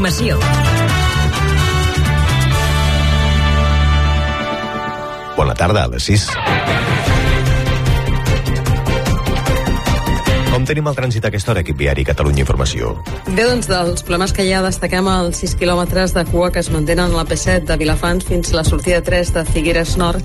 Informació. Bona tarda, a les 6. Com tenim el trànsit a aquesta hora, equip viari Catalunya Informació? Bé, doncs, dels problemes que hi ha destaquem els 6 quilòmetres de cua que es mantenen a la P7 de Vilafants fins a la sortida 3 de Figueres Nord,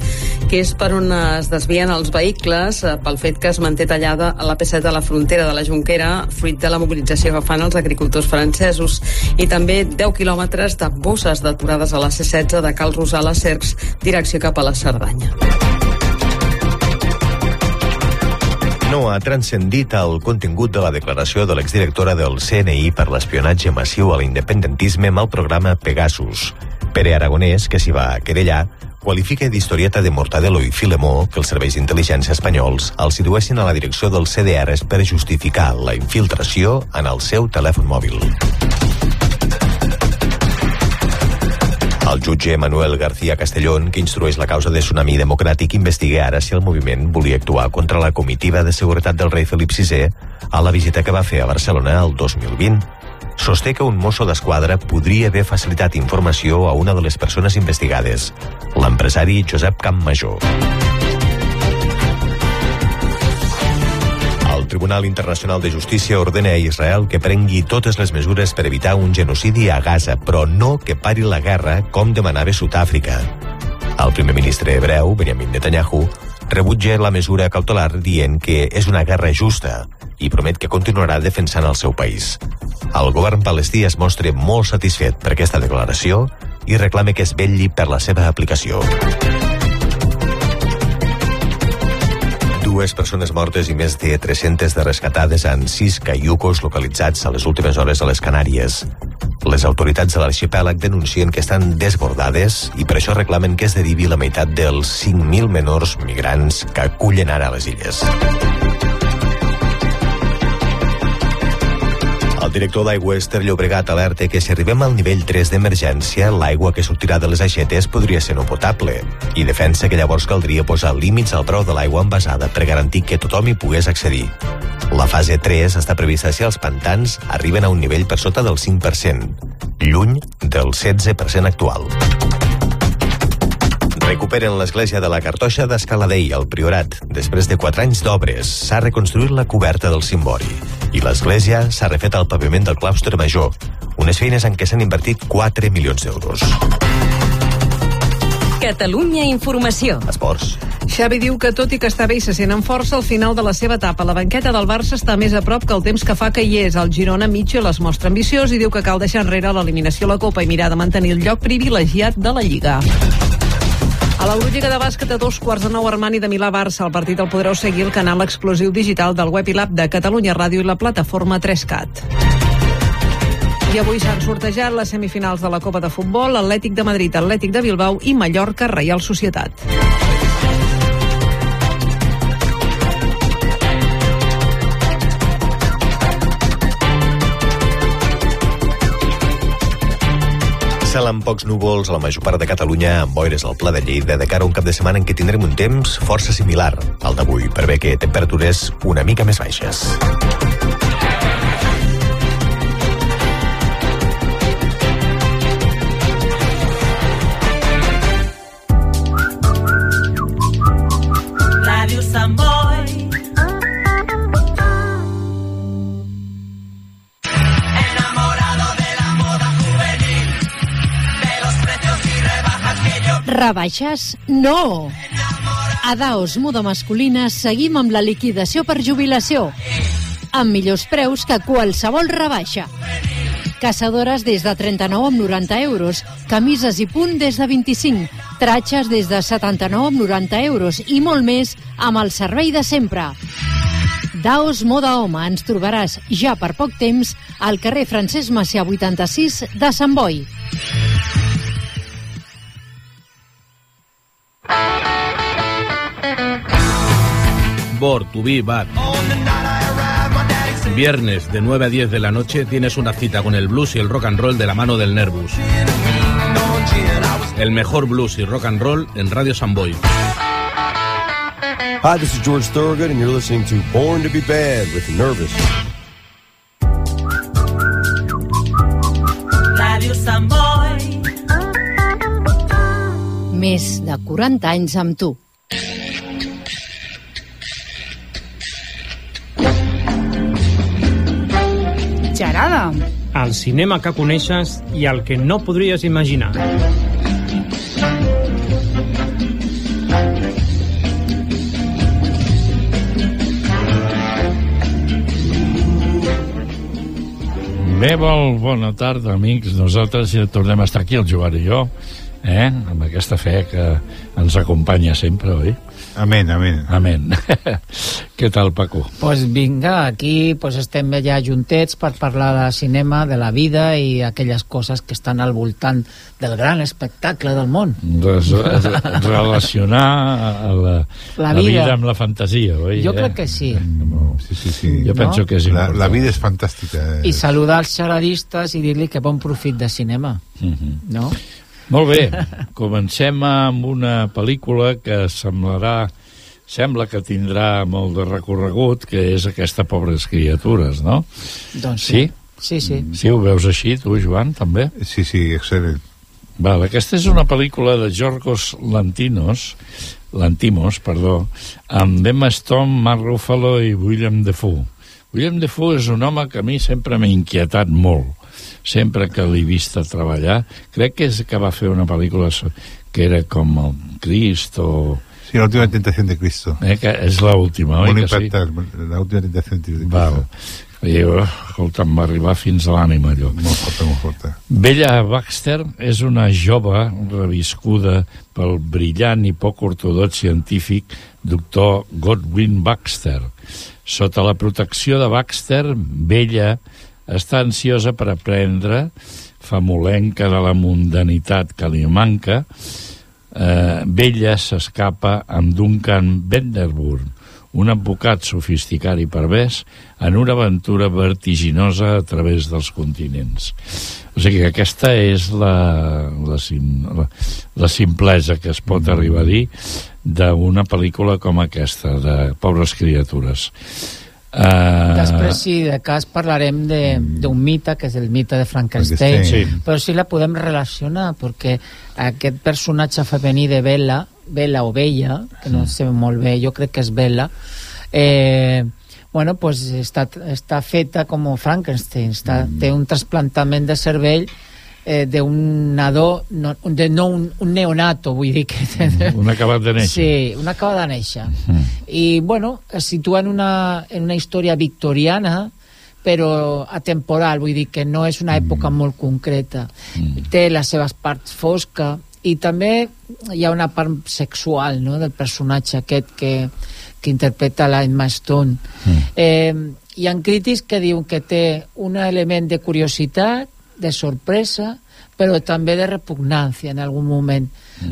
que és per on es desvien els vehicles eh, pel fet que es manté tallada a la P7 de la frontera de la Jonquera, fruit de la mobilització que fan els agricultors francesos. I també 10 quilòmetres de bosses deturades a la C16 de Cal Rosal a Cercs, direcció cap a la Cerdanya. No ha transcendit el contingut de la declaració de l'exdirectora del CNI per l'espionatge massiu a l'independentisme amb el programa Pegasus. Pere Aragonès, que s'hi va querellar, qualifica d'historieta de Mortadelo i Filemó que els serveis d'intel·ligència espanyols els situessin a la direcció dels CDRs per justificar la infiltració en el seu telèfon mòbil. El jutge Manuel García Castellón, que instrueix la causa de Tsunami Democràtic, investiga ara si el moviment volia actuar contra la comitiva de seguretat del rei Felip VI a la visita que va fer a Barcelona el 2020. Sosté que un mosso d'esquadra podria haver facilitat informació a una de les persones investigades, l'empresari Josep Campmajor. El Tribunal Internacional de Justícia ordena a Israel que prengui totes les mesures per evitar un genocidi a Gaza, però no que pari la guerra com demanava Sud-àfrica. El primer ministre hebreu, Benjamin Netanyahu, rebutja la mesura cautelar dient que és una guerra justa i promet que continuarà defensant el seu país. El govern palestí es mostra molt satisfet per aquesta declaració i reclama que es vetlli per la seva aplicació. Dues persones mortes i més de 300 de rescatades en sis caiucos localitzats a les últimes hores a les Canàries. Les autoritats de l'arxipèlag denuncien que estan desbordades i per això reclamen que es derivi la meitat dels 5.000 menors migrants que acullen ara a les illes. Director d'Aigües Ter Llobregat alerta que si arribem al nivell 3 d'emergència, l'aigua que sortirà de les aixetes podria ser no potable i defensa que llavors caldria posar límits al preu de l'aigua envasada per garantir que tothom hi pogués accedir. La fase 3 està prevista si els pantans arriben a un nivell per sota del 5%, lluny del 16% actual. Recuperen l'església de la Cartoixa d'Escaladei, al Priorat. Després de 4 anys d'obres, s'ha reconstruït la coberta del cimbori i l'església s'ha refet al paviment del claustre major, unes feines en què s'han invertit 4 milions d'euros. Catalunya Informació. Esports. Xavi diu que tot i que està bé i se sent amb força, al final de la seva etapa la banqueta del Barça està més a prop que el temps que fa que hi és. El Girona Mitchell es mostra ambiciós i diu que cal deixar enrere l'eliminació a la Copa i mirar de mantenir el lloc privilegiat de la Lliga. A l'Eurolliga de bàsquet a dos quarts de nou Armani de Milà-Barça. El partit el podreu seguir al canal exclusiu digital del web i l'app de Catalunya Ràdio i la plataforma 3CAT. I avui s'han sortejat les semifinals de la Copa de Futbol, Atlètic de Madrid, Atlètic de Bilbao i Mallorca, Reial Societat. Cel amb pocs núvols a la major part de Catalunya amb boires al Pla de Lleida de cara a un cap de setmana en què tindrem un temps força similar al d'avui, per bé que temperatures una mica més baixes. Rebaixes? No! A Daos Muda Masculina seguim amb la liquidació per jubilació. Amb millors preus que qualsevol rebaixa. Caçadores des de 39 amb 90 euros, camises i punt des de 25, tratxes des de 79 amb 90 euros i molt més amb el servei de sempre. Daos Moda Home ens trobaràs ja per poc temps al carrer Francesc Macià 86 de Sant Boi. Bor, Tubí, Bar. Viernes de 9 a 10 de la noche tienes una cita con el blues y el rock and roll de la mano del Nervus. El mejor blues y rock and roll en Radio Samboy. Hi, this is George Thorogood, and you're listening to Born to be Bad with Nervous. you some boy. Més de 40 anys amb tu. Gerada, el cinema que coneixes i el que no podries imaginar. Bé, molt bona tarda, amics. Nosaltres ja tornem a estar aquí, el Joan i jo, eh? amb aquesta fe que ens acompanya sempre, oi? Amén, amén. Amén. Què tal, Paco? pues vinga, aquí pues estem ja juntets per parlar de cinema, de la vida i aquelles coses que estan al voltant del gran espectacle del món. Res, re- relacionar la, La la vida. vida amb la fantasia, oi? Jo eh? crec que sí. Sí, sí, sí. Jo penso que és la, important. la vida és fantàstica. I saludar els xaradistes i dir-li que bon profit de cinema, Mhm. no? Molt bé, comencem amb una pel·lícula que semblarà sembla que tindrà molt de recorregut, que és aquesta Pobres Criatures, no? Doncs Sí? Sí, sí. Sí, ho veus així, tu, Joan, també? Sí, sí, excel·lent. Val, aquesta és una pel·lícula de Yorgos Lantinos, Lantimos, perdó, amb Emma Stone, Mark Ruffalo i William Defoe. William Defoe és un home que a mi sempre m'ha inquietat molt, sempre que l'he vist a treballar. Crec que és que va fer una pel·lícula que era com el Crist o... Sí, la última tentación de Cristo. Eh, que és l'última, oi Molt sí? impactant, la última tentación de Cristo. Val. I, oh, escolta, em va arribar fins a l'ànima, allò. Molt forta, molt forta. Bella Baxter és una jove reviscuda pel brillant i poc ortodox científic doctor Godwin Baxter. Sota la protecció de Baxter, Bella està ansiosa per aprendre, famolenca de la mundanitat que li manca, eh, Bella s'escapa amb Duncan Vanderburg, un advocat sofisticat i pervers, en una aventura vertiginosa a través dels continents. O sigui que aquesta és la, la, sim, la, la simplesa que es pot arribar a dir d'una pel·lícula com aquesta, de Pobres Criatures. Uh, Després, sí, de cas parlarem de- d'un mite, que és el mite de Frankenstein, Frankenstein, sí. però sí la podem relacionar, perquè aquest personatge femení de Bella, Bella o Bella, que no sé molt bé, jo crec que és Bella, eh, bueno, pues està, està feta com Frankenstein, està, té un trasplantament de cervell eh, d'un nadó, no, de, no un, un neonato, vull dir que... un acabat de néixer. Sí, un acaba de néixer. I, bueno, es situa en una, en una història victoriana, però atemporal, vull dir que no és una època molt concreta. Té les seves parts fosques i també hi ha una part sexual no, del personatge aquest que, que interpreta la Emma Stone. Eh, hi ha crítics que diuen que té un element de curiositat, de sorpresa, però també de repugnància en algun moment.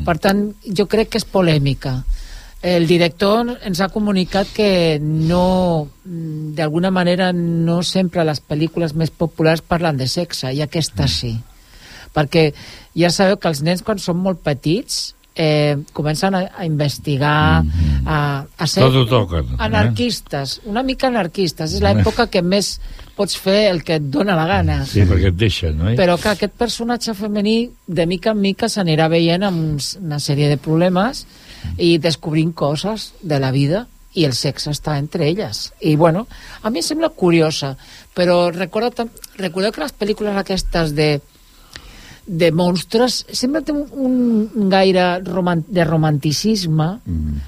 Per tant, jo crec que és polèmica. El director ens ha comunicat que no, mm, d'alguna manera, no sempre les pel·lícules més populars parlen de sexe, i aquesta sí. Perquè ja sabeu que els nens, quan són molt petits, eh, comencen a, a investigar, a, a ser Tot toquen, eh? anarquistes, una mica anarquistes. És l'època que més pots fer el que et dóna la gana. Sí, perquè et deixen, no? Però que aquest personatge femení, de mica en mica, s'anirà veient amb una sèrie de problemes i descobrint coses de la vida i el sexe està entre elles. I, bueno, a mi em sembla curiosa, però recorda, tam- recordeu que les pel·lícules aquestes de de monstres sempre té un, un gaire de romanticisme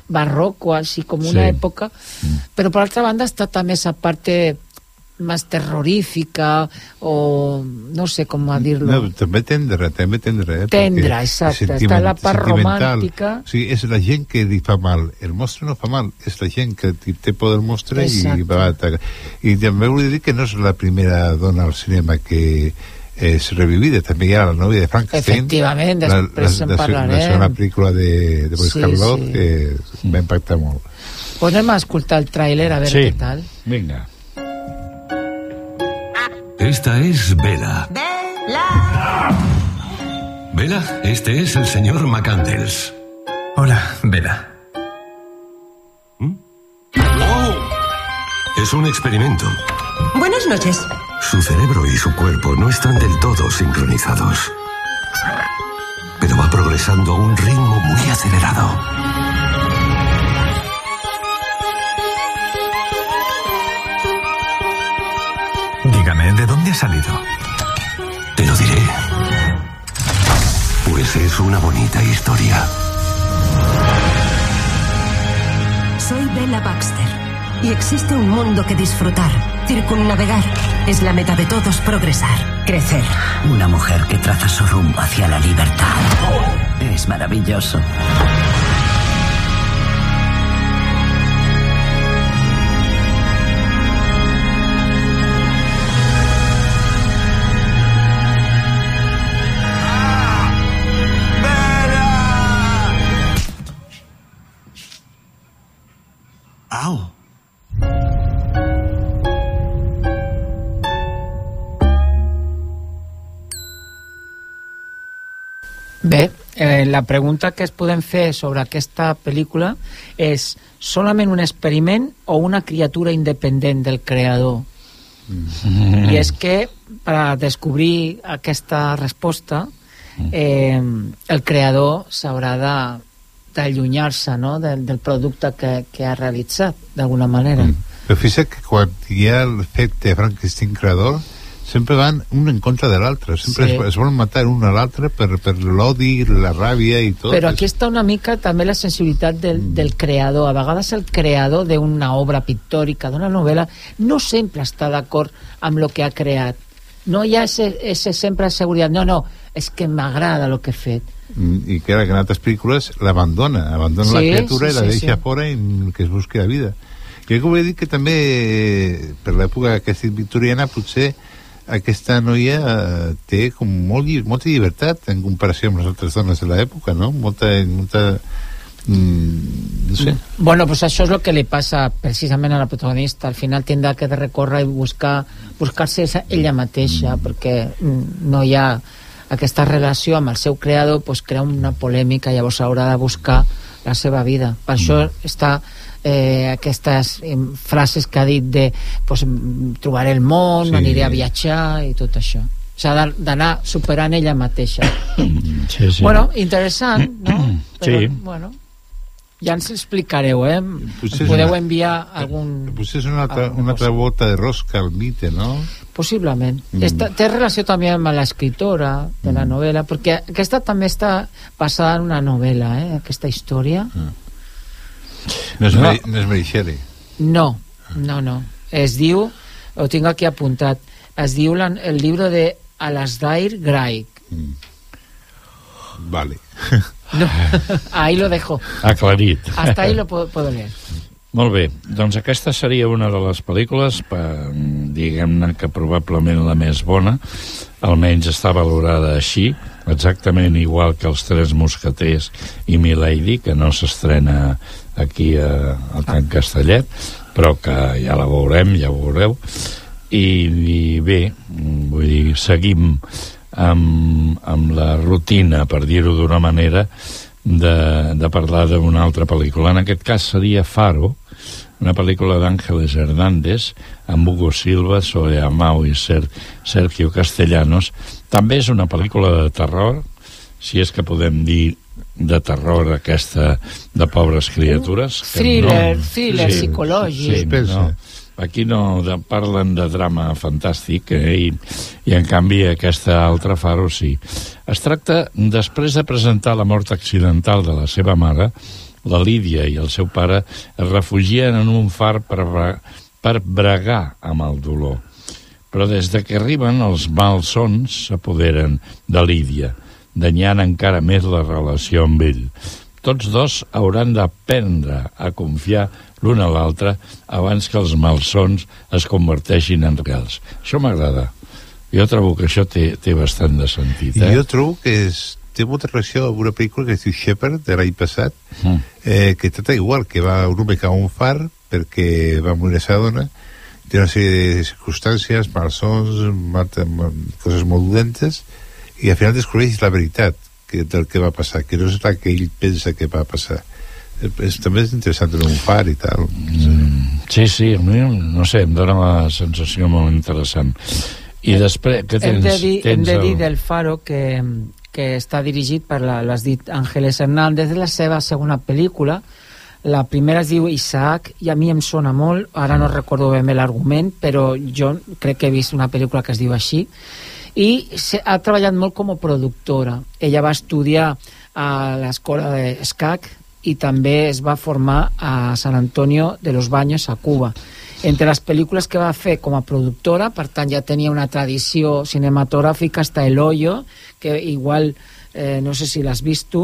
barroco, així com una Sí. època però per altra banda està també esa parte más terrorífica o no sé com a dir-lo No, també tendra, també tendra. Eh? Tendra, exacte. Està la part romàntica. O sigui, és la gent que li fa mal. El monstre no fa mal, és la gent que té por del monstre Exacte. i va atacar. I també vull dir que no és la primera dona al cinema que és revivida, també hi ha la nòvia de Frankenstein Efectivament, després en la, la, parlarem. la segona pel·lícula de, de Boris Sí, Karloff sí. que va impactar molt a escoltar el tràiler a veure Sí. què tal Vinga. Esta es Vela. Vela, este es el señor McCandles. Hola, Vela. ¡Oh! Es un experimento. Buenas noches. Su cerebro y su cuerpo no están del todo sincronizados. Pero va progresando a un ritmo muy acelerado. ¿De dónde ha salido? Te lo diré. Pues es una bonita historia. Soy Bella Baxter y existe un mundo que disfrutar, circunnavegar. Es la meta de todos progresar, crecer. Una mujer que traza su rumbo hacia la libertad. Es maravilloso. Bé, eh, la pregunta que es podem fer sobre aquesta pel·lícula és solament un experiment o una criatura independent del creador? Mm. I és que per descobrir aquesta resposta eh, el creador s'haurà de d'allunyar-se no? del, del producte que, que ha realitzat d'alguna manera mm. Però fixa't que quan hi ha de Frankenstein creador sempre van un en contra de l'altre sempre Sí. es, es volen matar un a l'altre per, per l'odi, la ràbia i tot Però aquí està una mica també la sensibilitat del, Mm. del creador. A vegades el creador d'una obra pictòrica, d'una novel·la, no sempre està d'acord amb el que ha creat. No hi ha ese, ese sempre seguretat. No, no, és que m'agrada el que he fet. Mm, i que ara que en altres pel·lícules l'abandona abandona Sí, la criatura sí, i la deixa sí. fora i que es busqui la vida jo que volia dir que també eh, per l'època aquesta victoriana potser aquesta noia eh, té com molt, molta llibertat en comparació amb les altres dones de l'època no? molta, molta mm, no sé Bueno, pues això és el que li passa precisament a la protagonista. Al final tindrà que de recórrer i buscar buscar-se ella mateixa, perquè mm, no hi ha aquesta relació amb el seu creador, pues crea una polèmica, llavors haurà de buscar la seva vida. Per això està eh, aquestes eh, frases que ha dit de pues, mm, trobaré el món, Sí. aniré a viatjar i tot això. S'ha d'anar superant ella mateixa. Sí, sí. Bueno, interessant, no? Però, Sí. bueno, ja ens explicareu, eh? Potser Ens podeu una- enviar algun... potser és una altra, una altra volta de rosca al mite no? Possiblement. Mm. Mm. Esta, té relació també amb l'escriptora de la novel·la, perquè aquesta també està basada en una novel·la, eh? aquesta història. No és, No. Mary, no és Mary Shelley No, no, no. Es diu, ho tinc aquí apuntat, es diu la, el llibre de Alasdair Gray. vale No, ahí lo dejo. Aclarit. Hasta ahí lo puedo, puedo leer. Molt bé, doncs aquesta seria una de les pel·lícules, per, diguem-ne que probablement la més bona, almenys està valorada així, exactament igual que els Tres Mosqueters i Milady, que no s'estrena aquí a, a Can Castellet, però que ja la veurem, ja ho veureu, i, i bé, vull dir, seguim amb, amb la rutina, per dir-ho d'una manera, de, de parlar d'una altra pel·lícula. En aquest cas seria Faro, una pel·lícula d'Àngeles Hernández amb Hugo Silva, Zoe Amau i Ser Sergio Castellanos. També és una pel·lícula de terror, si és que podem dir de terror aquesta de pobres criatures. que Thriller, thriller psicològic. Sí, no. Aquí no de, parlen de drama fantàstic eh, i, i en canvi aquesta altra Faro sí. Es tracta, després de presentar la mort accidental de la seva mare, la Lídia i el seu pare es refugien en un far per, per bregar amb el dolor. Però des de que arriben, els malsons s'apoderen de Lídia, danyant encara més la relació amb ell. Tots dos hauran d'aprendre a confiar l'un a l'altre abans que els malsons es converteixin en reals. Això m'agrada. Jo trobo que això té, té bastant de sentit. i Eh? jo trobo que és, té molta relació amb una pel·lícula que es diu Shepard de l'any passat Mm. eh, que trata igual, que va un home que va a un far perquè va morir la dona té una sèrie de circumstàncies, malsons, coses molt dolentes, i al final descobreix la veritat que, del que va passar, que no és la que ell pensa que va passar. Eh, És, també és interessant tenir un far i tal. Mm, sí, sí, a mi, no sé, em dóna la sensació molt interessant. I després, què tens? hem de dir, hem tens de dir el- del Faro que, que està dirigit per la, l'has dit, Ángeles Hernández, és la seva segona pel·lícula. La primera es diu Isaac i a mi em sona molt, ara no recordo ben bé l'argument, però jo crec que he vist una pel·lícula que es diu així i ha treballat molt com a productora. Ella va estudiar a l'escola de SCAC i també es va formar a San Antonio de los Baños, a Cuba. Entre les pel·lícules que va fer com a productora, per tant ja tenia una tradició cinematogràfica, està El Hoyo, que igual, eh, no sé si l'has vist tu,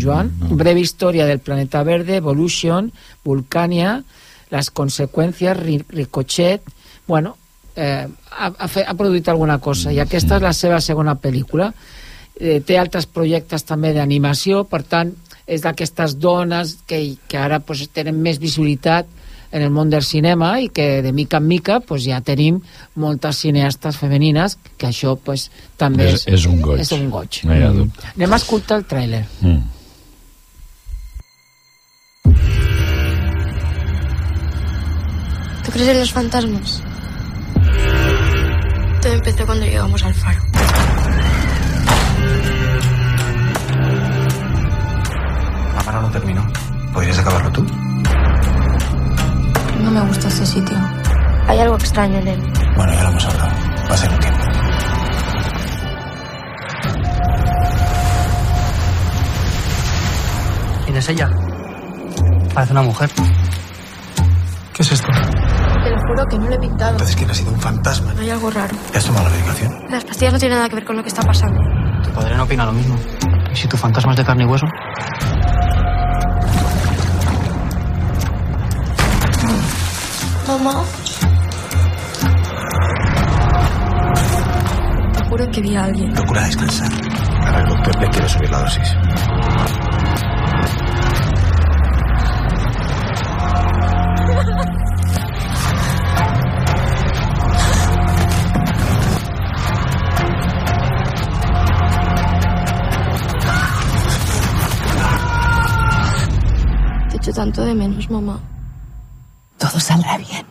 Joan, no. Breve Historia del Planeta Verde, Evolution, Vulcania, Las Consecuencias, Ri- Ricochet, bueno, eh, ha, ha, fe, ha produït alguna cosa, i aquesta és la seva segona pel·lícula. Eh, té altres projectes també d'animació, per tant, és d'aquestes dones que, que ara pues, tenen més visibilitat en el món del cinema i que de mica en mica pues, ja tenim moltes cineastes femenines que això pues, també És, és un goig. és un goig. No hi ha dubte. Anem a escoltar el tràiler. Mm. ¿Tú crees en los fantasmas? Todo empezó cuando llegamos al faro. La mano no terminó. ¿Podrías acabarlo tú? No me gusta ese sitio. Hay algo extraño en él. Bueno, ya lo hemos hablado. Va a ser un tiempo. ¿Quién es ella? Parece una mujer. ¿Qué es esto? Te lo juro que no lo he pintado. Entonces, ¿quién ha sido un fantasma? Hay algo raro. ¿Ya has tomado la medicación? Las pastillas no tienen nada que ver con lo que está pasando. Tu padre no opina lo mismo. ¿Y si tu fantasma es de carne y hueso? Mamá. Te juro que vi a alguien. Procura descansar. Ahora el doctor le quiere subir la dosis. Te echo tanto de menos, mamá. Todo saldrá bien.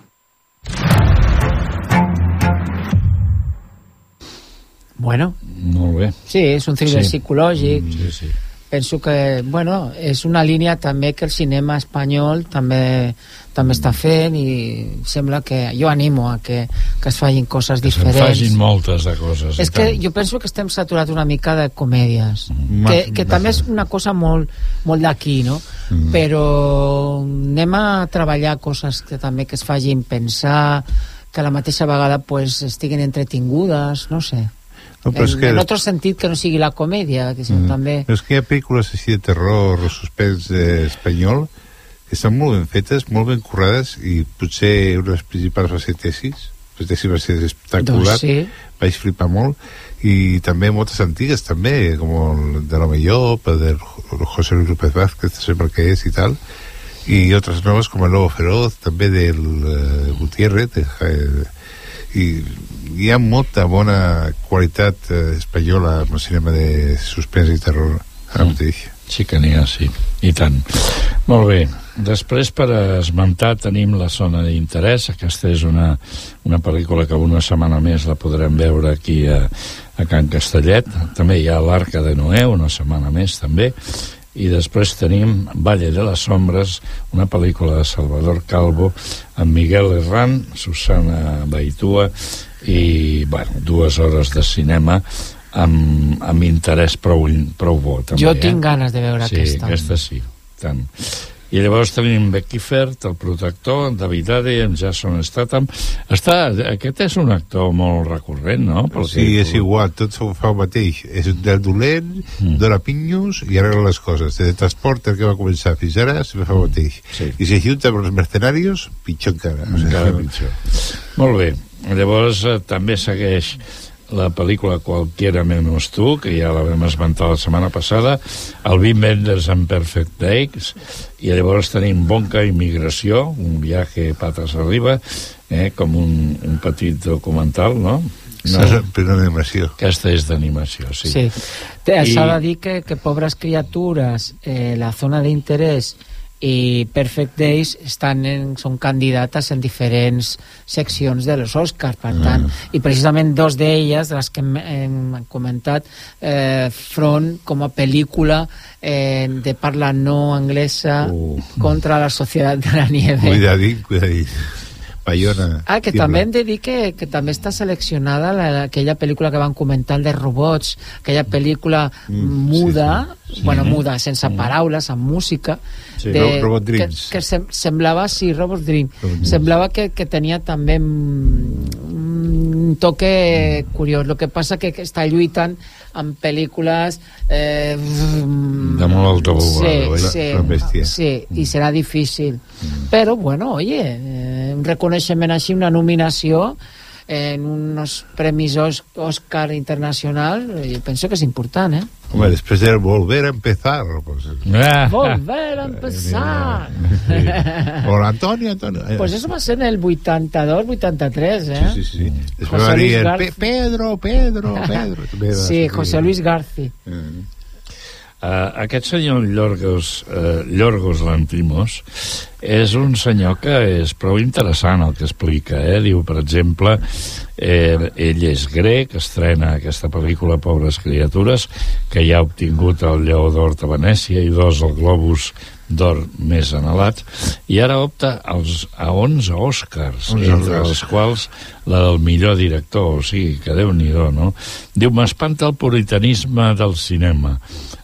Bueno. Molt bé. Sí, és un thriller Sí. psicològic. Sí, sí. Penso que, bueno, és una línia també que el cinema espanyol també també està fent i sembla que jo animo a que, que es facin coses Que diferents. facin moltes de coses. És que tant. jo penso que estem saturats una mica de comèdies, Mm. que, que també és una cosa molt, molt d'aquí, no? Mm. Però anem a treballar coses que també que es facin pensar, que a la mateixa vegada pues, estiguin entretingudes, no sé. No, però és en, que- en otro sentit que no sigui la comèdia, que sinó Mm. també... Però és que hi ha pel·lícules així de terror o suspens eh, espanyol que estan molt ben fetes, molt ben currades i potser una de les principals va ser Tesis la Tesis va ser espectacular Doncs sí. vaig flipar molt i també moltes antigues també com el de l'Home Llop el de José Luis López Vázquez no sé per què és i tal i altres noves com el Lobo Feroz també del eh, Gutiérrez de, eh, i hi ha molta bona qualitat eh, espanyola en el cinema de suspens i terror ara mateix Sí que n'hi ha, sí. I tant. Molt bé. Després, per esmentar, tenim la zona d'interès. Aquesta és una, una pel·lícula que una setmana més la podrem veure aquí a, a Can Castellet. També hi ha l'Arca de Noé, una setmana més també. I després tenim Valle de les Sombres, una pel·lícula de Salvador Calvo, amb Miguel Herrán, Susana Baitua, i, bueno, dues hores de cinema amb, amb interès prou, prou bo també, Jo eh? tinc ganes de veure sí, aquesta. aquesta sí tant. I llavors tenim Becky Fert el protector, David Ade amb Jason Statham Està, aquest és un actor molt recurrent no? Pel Sí, és igual, tot s'ho fa el mateix. És del dolent, Mm. dona pinyos i arregla les coses. De transport, el que va començar fins ara, se fa el mateix. Sí. I si junta amb els mercenarios, pitjor encara. O sigui, Encara pitjor. Molt bé. Llavors eh, també segueix la pel·lícula Qualquiera menos tu, que ja la vam esmentar la setmana passada, el Wim Wenders en Perfect Days, i llavors tenim Bonca Immigració, un viatge patas arriba, eh, com un, un petit documental, no? No. Però d'animació. Aquesta és d'animació, sí. Sí. Te- I- S'ha de dir que, que pobres criatures, eh, la zona d'interès i Perfect Days estan en, són candidates en diferents seccions de los Oscars, per tant, Mm. i precisament dos d'elles, de les que hem, hem comentat, eh, front com a pel·lícula eh, de parla no anglesa contra la societat de la nieve. Cuidadín, cuidadín. Bayona. Ah, que també hem de dir que, que també està seleccionada la, aquella pel·lícula que van comentar el de robots, aquella pel·lícula muda, bueno, muda, sense paraules, amb música, Sí. Ro- Robot que, Dreams. que sem semblava, sí, Robot Dream, Dreams. semblava que, que tenia també mm, un toque curiós. Lo que passa que, que està lluitant amb pel·lícules eh, De molt alta volada, sí, oi? sí, La sí, i serà difícil. Però, bueno, oye, eh, un reconeixement així, una nominació en unos premis Oscar internacional, eh, jo penso que és important, eh? Home, després de volver a empezar. Pues, Volver a empezar. Hola, Antonio, Antonio. Eh, Pues eso va a ser en el 82, 83, ¿eh? Sí, sí, sí. Després José va dir Luis el Garci- Pe Pedro, Pedro, Pedro. Sí. José Luis Garci. Uh, aquest senyor Llorgos, uh, Llorgos Lantimos és un senyor que és prou interessant el que explica. Eh? Diu, per exemple, eh, ell és grec, estrena aquesta pel·lícula Pobres criatures, que ja ha obtingut el Lleó d'Or de Venècia i dos el Globus d'Or més anhelats, i ara opta als, a 11 Oscars, 11 entre els quals la del millor director, o sigui, que déu-n'hi-do, no? Diu, m'espanta el puritanisme del cinema.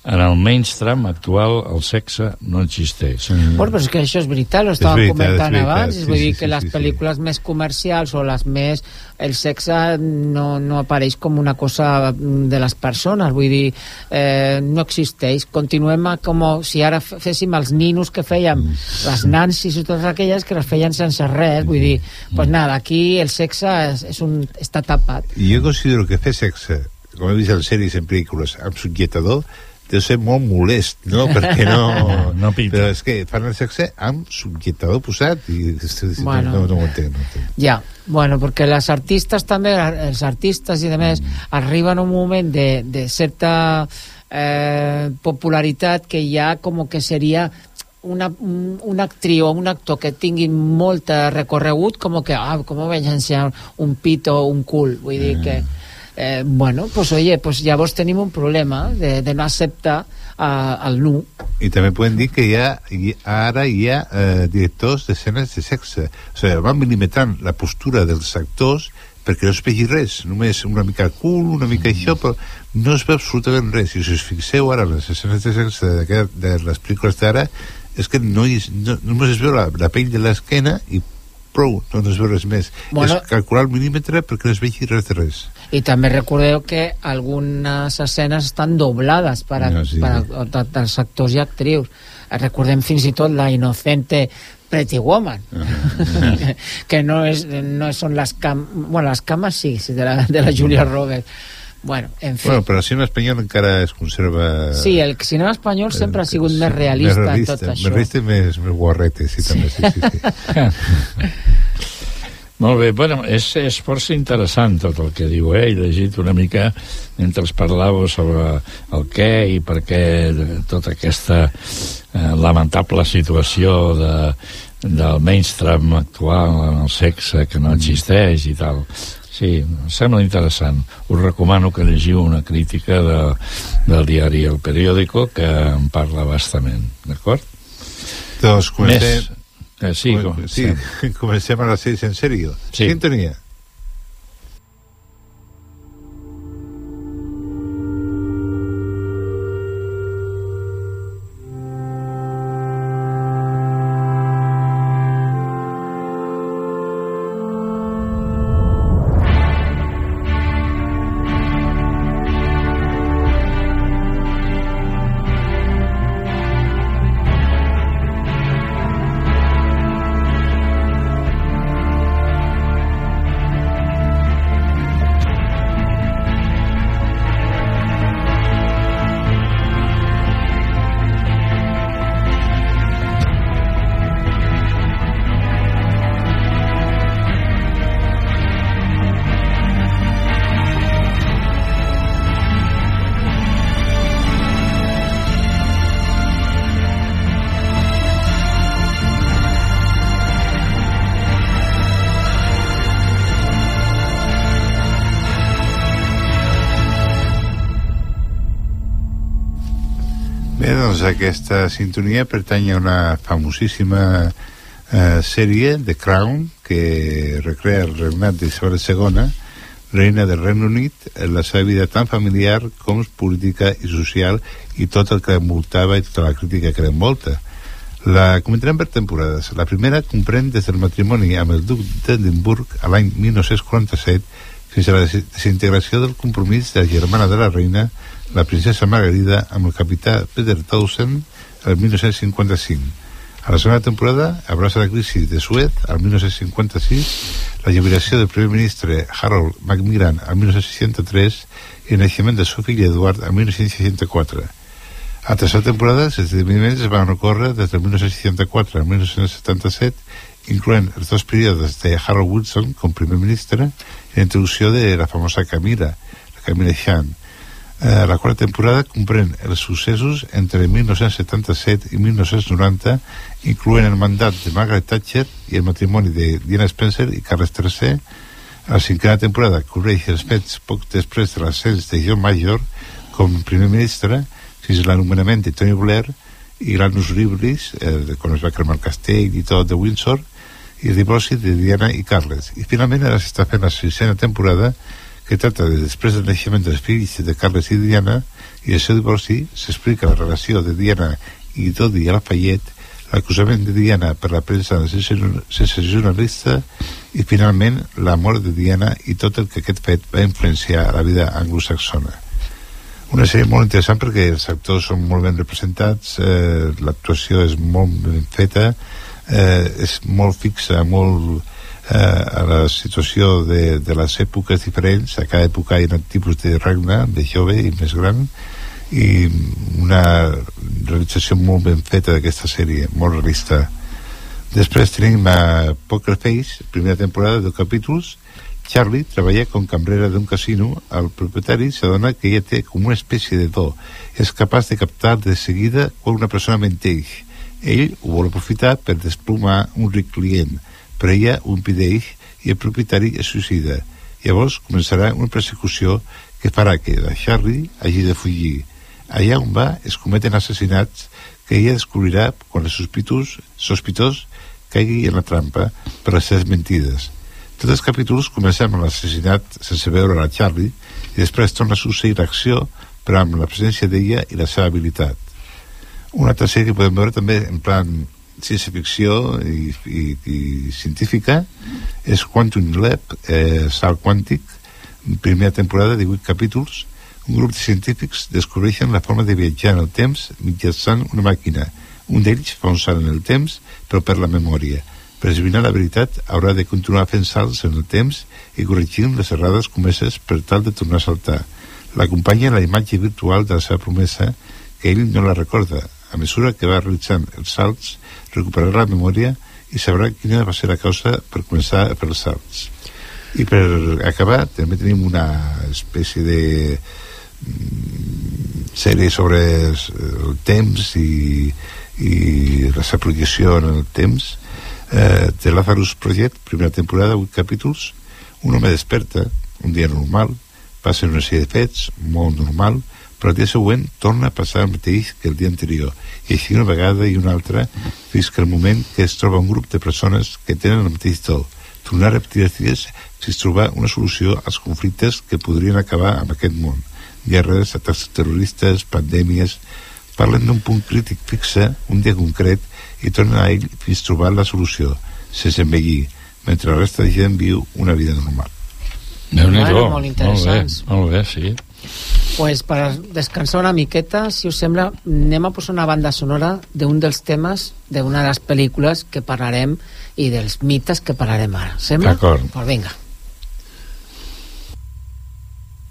En el mainstream actual el sexe no existeix. Mm. Bueno, però és que això és veritat, ho estàvem veritat, comentant és veritat, abans, sí, vull dir sí, que sí, les sí, sí. pel·lícules més comercials o les més... el sexe no, no apareix com una cosa mm, de les persones, vull dir, eh, no existeix. Continuem com si ara féssim els ninos que fèiem, Mm. les nancis i totes aquelles que les feien sense res, vull dir, pues nada, aquí el sexe és, és un, està tapat. I jo considero que fer sexe, com he vist en sèries i en pel·lícules, amb subjetador, deu ser molt molest, no? Perquè no... no pinta. Però és que fan el sexe amb subjetador posat i Bueno. no, no ho entenc. No ho entenc. Ja, bueno, perquè les artistes també, els artistes i demés, arriben a un moment de, de certa eh, popularitat que ja com que seria una, un, una actriu o un actor que tingui molt recorregut, com que, ah, com vaig ensenyar un pito o un cul, vull dir que eh, bueno, pues oye, pues llavors tenim un problema de, de no acceptar uh, el nu. I també podem dir que hi ha, hi, ara hi ha eh, directors d'escenes de sexe. O sigui, van milimetrant la postura dels actors perquè no es vegi res, només una mica cul, una mica això, però no es veu absolutament res. I si us fixeu ara en les escenes de sexe de, de les pel·lícules d'ara, és que no, hi, no, només es veu la, la pell de l'esquena i prou, no es veu res més. Bueno. és calcular el milímetre perquè no es vegi res de res. I també recordeu que algunes escenes estan doblades per, a, No, sí. per a, a, als actors i actrius. Recordem fins i tot la inocente Pretty Woman, que no, és, no són les cam... Bueno, les cames sí, sí, de la, de la Julia Roberts. Bueno, en fi. Bueno, però el cinema espanyol encara es conserva... Sí, el cinema espanyol sempre ha sigut més Sí, realista, més en tot Més això. realista i més, més guarrete, sí, també, sí, sí. sí. Molt bé, bueno, és, és força interessant tot el que diu, eh? He llegit una mica mentre es parlàveu sobre el què i per què tota aquesta eh, lamentable situació de, del mainstream actual en el sexe que no existeix i tal. Sí, em sembla interessant. Us recomano que llegiu una crítica de, del diari El Periódico que en parla bastament, d'acord? Doncs comencem... Més, eh, sí, Com- sí, comencem. a les 6 en sèrio. Sí. Sintonia. Aquesta sintonia pertany a una famosíssima eh, sèrie, The Crown, que recrea el regnat d'Isabel II, reina del Regne Unit, en la seva vida tan familiar com política i social i tot el que envoltava i tota la crítica que l'envolta. La comentarem per temporades. La primera comprèn des del matrimoni amb el duc d'Edimburg a l'any 1947 fins a la des- desintegració del compromís de la germana de la reina, la princesa Margarida, amb el capità Peter Townsend el 1955. A la segona temporada abraça la crisi de Suez al 1956, la jubilació del primer ministre Harold Macmillan al 1963 i el naixement de seu fill Eduard al 1964. A la tercera temporada, els esdeveniments es van ocórrer des del 1964 al 1977, incloent els dos períodes de Harold Wilson com primer ministre la introducció de la famosa Camila, la Camila Chan. Eh, la quarta temporada comprèn els successos entre 1977 i 1990, incloent el mandat de Margaret Thatcher i el matrimoni de Diana Spencer i Carles III. A la cinquena temporada cobreix els fets poc després de l'ascens de John Major com primer ministre fins a l'anomenament de Tony Blair i l'Anus Libris, eh, quan es va cremar el castell i tot de Windsor, i el divorci de Diana i Carles. I finalment ara s'està fent la sisena temporada que tracta de després del naixement dels fills de Carles i Diana i el seu divorci s'explica la relació de Diana i Dodi a Lafayette, l'acusament de Diana per la premsa sensacionalista i finalment la mort de Diana i tot el que aquest fet va influenciar la vida anglosaxona. Una sèrie molt interessant perquè els actors són molt ben representats, eh, l'actuació és molt ben feta, eh, és molt fixa, molt eh, a la situació de, de les èpoques diferents, a cada època hi ha un tipus de regne, de jove i més gran, i una realització molt ben feta d'aquesta sèrie, molt realista. Després tenim a Poker Face, primera temporada, de capítols. Charlie treballa com cambrera d'un casino. El propietari s'adona que ella té com una espècie de do. És capaç de captar de seguida quan una persona menteix. Ell ho vol aprofitar per desplomar un ric client, però ella ho impedeix i el propietari es suïcida. Llavors començarà una persecució que farà que la Charlie hagi de fugir. Allà on va es cometen assassinats que ella descobrirà quan el sospitós, sospitós caigui en la trampa per les seves mentides. Tots els capítols comencen amb l'assassinat sense veure la Charlie i després torna a succeir l'acció però amb la presència d'ella i la seva habilitat. Una altra sèrie que podem veure també en plan ciència-ficció i, i, i científica és Quantum Lab, eh, salt quàntic, primera temporada, 18 capítols, un grup de científics descobreixen la forma de viatjar en el temps mitjançant una màquina. Un d'ells fa un salt en el temps, però per la memòria. Per esbrinar la veritat, haurà de continuar fent salts en el temps i corregint les errades comeses per tal de tornar a saltar. L'acompanya la imatge virtual de la seva promesa, que ell no la recorda. A mesura que va realitzant els salts, recuperarà la memòria i sabrà quina va ser la causa per començar a fer els salts. I per acabar, també tenim una espècie de mm, sèrie sobre el temps i, i la seva projecció en el temps eh, de Lazarus Project, primera temporada, 8 capítols un home desperta un dia normal passa una sèrie de fets molt normal però el dia següent torna a passar el mateix que el dia anterior i així una vegada i una altra fins que el moment que es troba un grup de persones que tenen el mateix to tornar a repetir els dies fins trobar una solució als conflictes que podrien acabar amb aquest món guerres, atacs terroristes, pandèmies parlen d'un punt crític fixe un dia concret i tornen a ell fins trobar la solució sense envellir mentre la resta de gent viu una vida normal Déu-n'hi-do. Bueno, molt interessants. Molt bé, molt bé, sí. Pues per descansar una miqueta, si us sembla, anem a posar una banda sonora d'un dels temes d'una de les pel·lícules que parlarem i dels mites que parlarem ara. Sembla? D'acord. Pues vinga.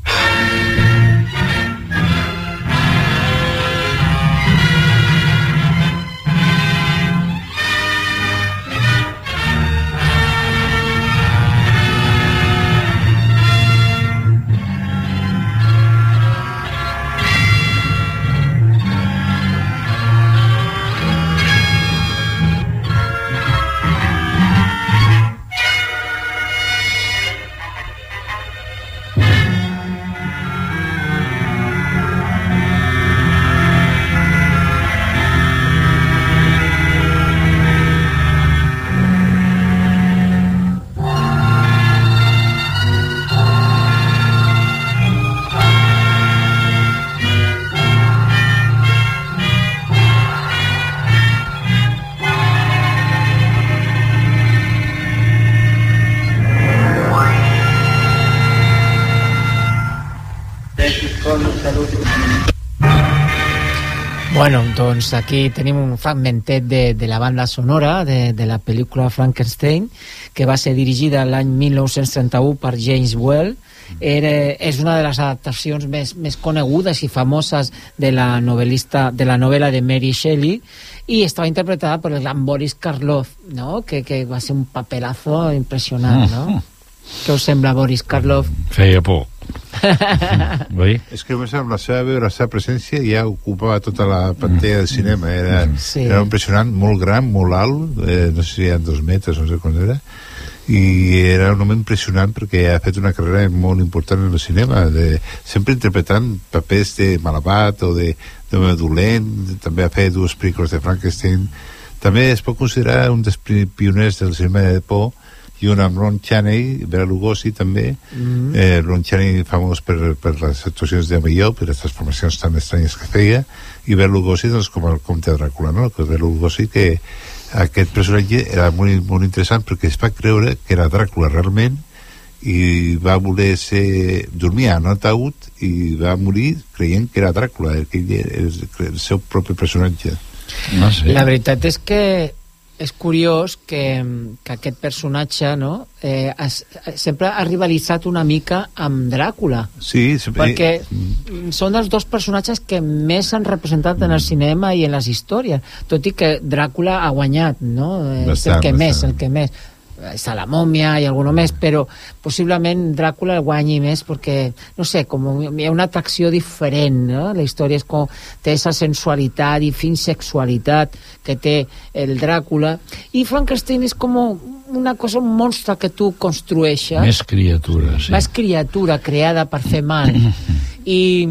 Bueno, doncs aquí tenim un fragmentet de, de la banda sonora de, de la pel·lícula Frankenstein, que va ser dirigida l'any 1931 per James Well. Era, és una de les adaptacions més, més conegudes i famoses de la novel·lista de la novel·la de Mary Shelley i estava interpretada per el gran Boris Karloff, no? que, que va ser un papelazo impressionant, no? Què us sembla, Boris Karloff? Feia por. Oi? És que només amb la seva veu, la seva presència ja ocupava tota la pantalla del cinema. Era, Sí. era impressionant, molt gran, molt alt, eh, no sé si hi ha dos metres, no sé com era, i era un home impressionant perquè ha fet una carrera molt important en el cinema, de, sempre interpretant papers de malabat o de, de dolent, també ha fet dues pel·lícules de Frankenstein. També es pot considerar un dels pioners del cinema de por i un amb Ron Chaney, Bela Lugosi també, Mm. eh, Ron Chaney famós per, per les actuacions de millor, per les transformacions tan estranyes que feia, i Bela Lugosi doncs, com el comte Dràcula, no? Que Bela Lugosi que aquest personatge era molt, molt interessant perquè es va creure que era Dràcula realment i va voler ser... dormia en un ataúd i va morir creient que era Dràcula, que ell era el, el seu propi personatge. No sé. La veritat és que és curiós que, que aquest personatge no, eh, es, sempre ha rivalitzat una mica amb Dràcula. Sí, sempre... perquè són els dos personatges que més s'han representat en el cinema i en les històries tot i que Dràcula ha guanyat no? És el Bastant, que més, bastant. el que més està la mòmia i alguna més però possiblement Dràcula el guanyi més perquè, no sé, com hi ha una atracció diferent, no? la història és com té esa sensualitat i fins sexualitat que té el Dràcula i Frankenstein és com una cosa, un monstre que tu construeixes Més criatura, sí. més criatura creada per fer mal i,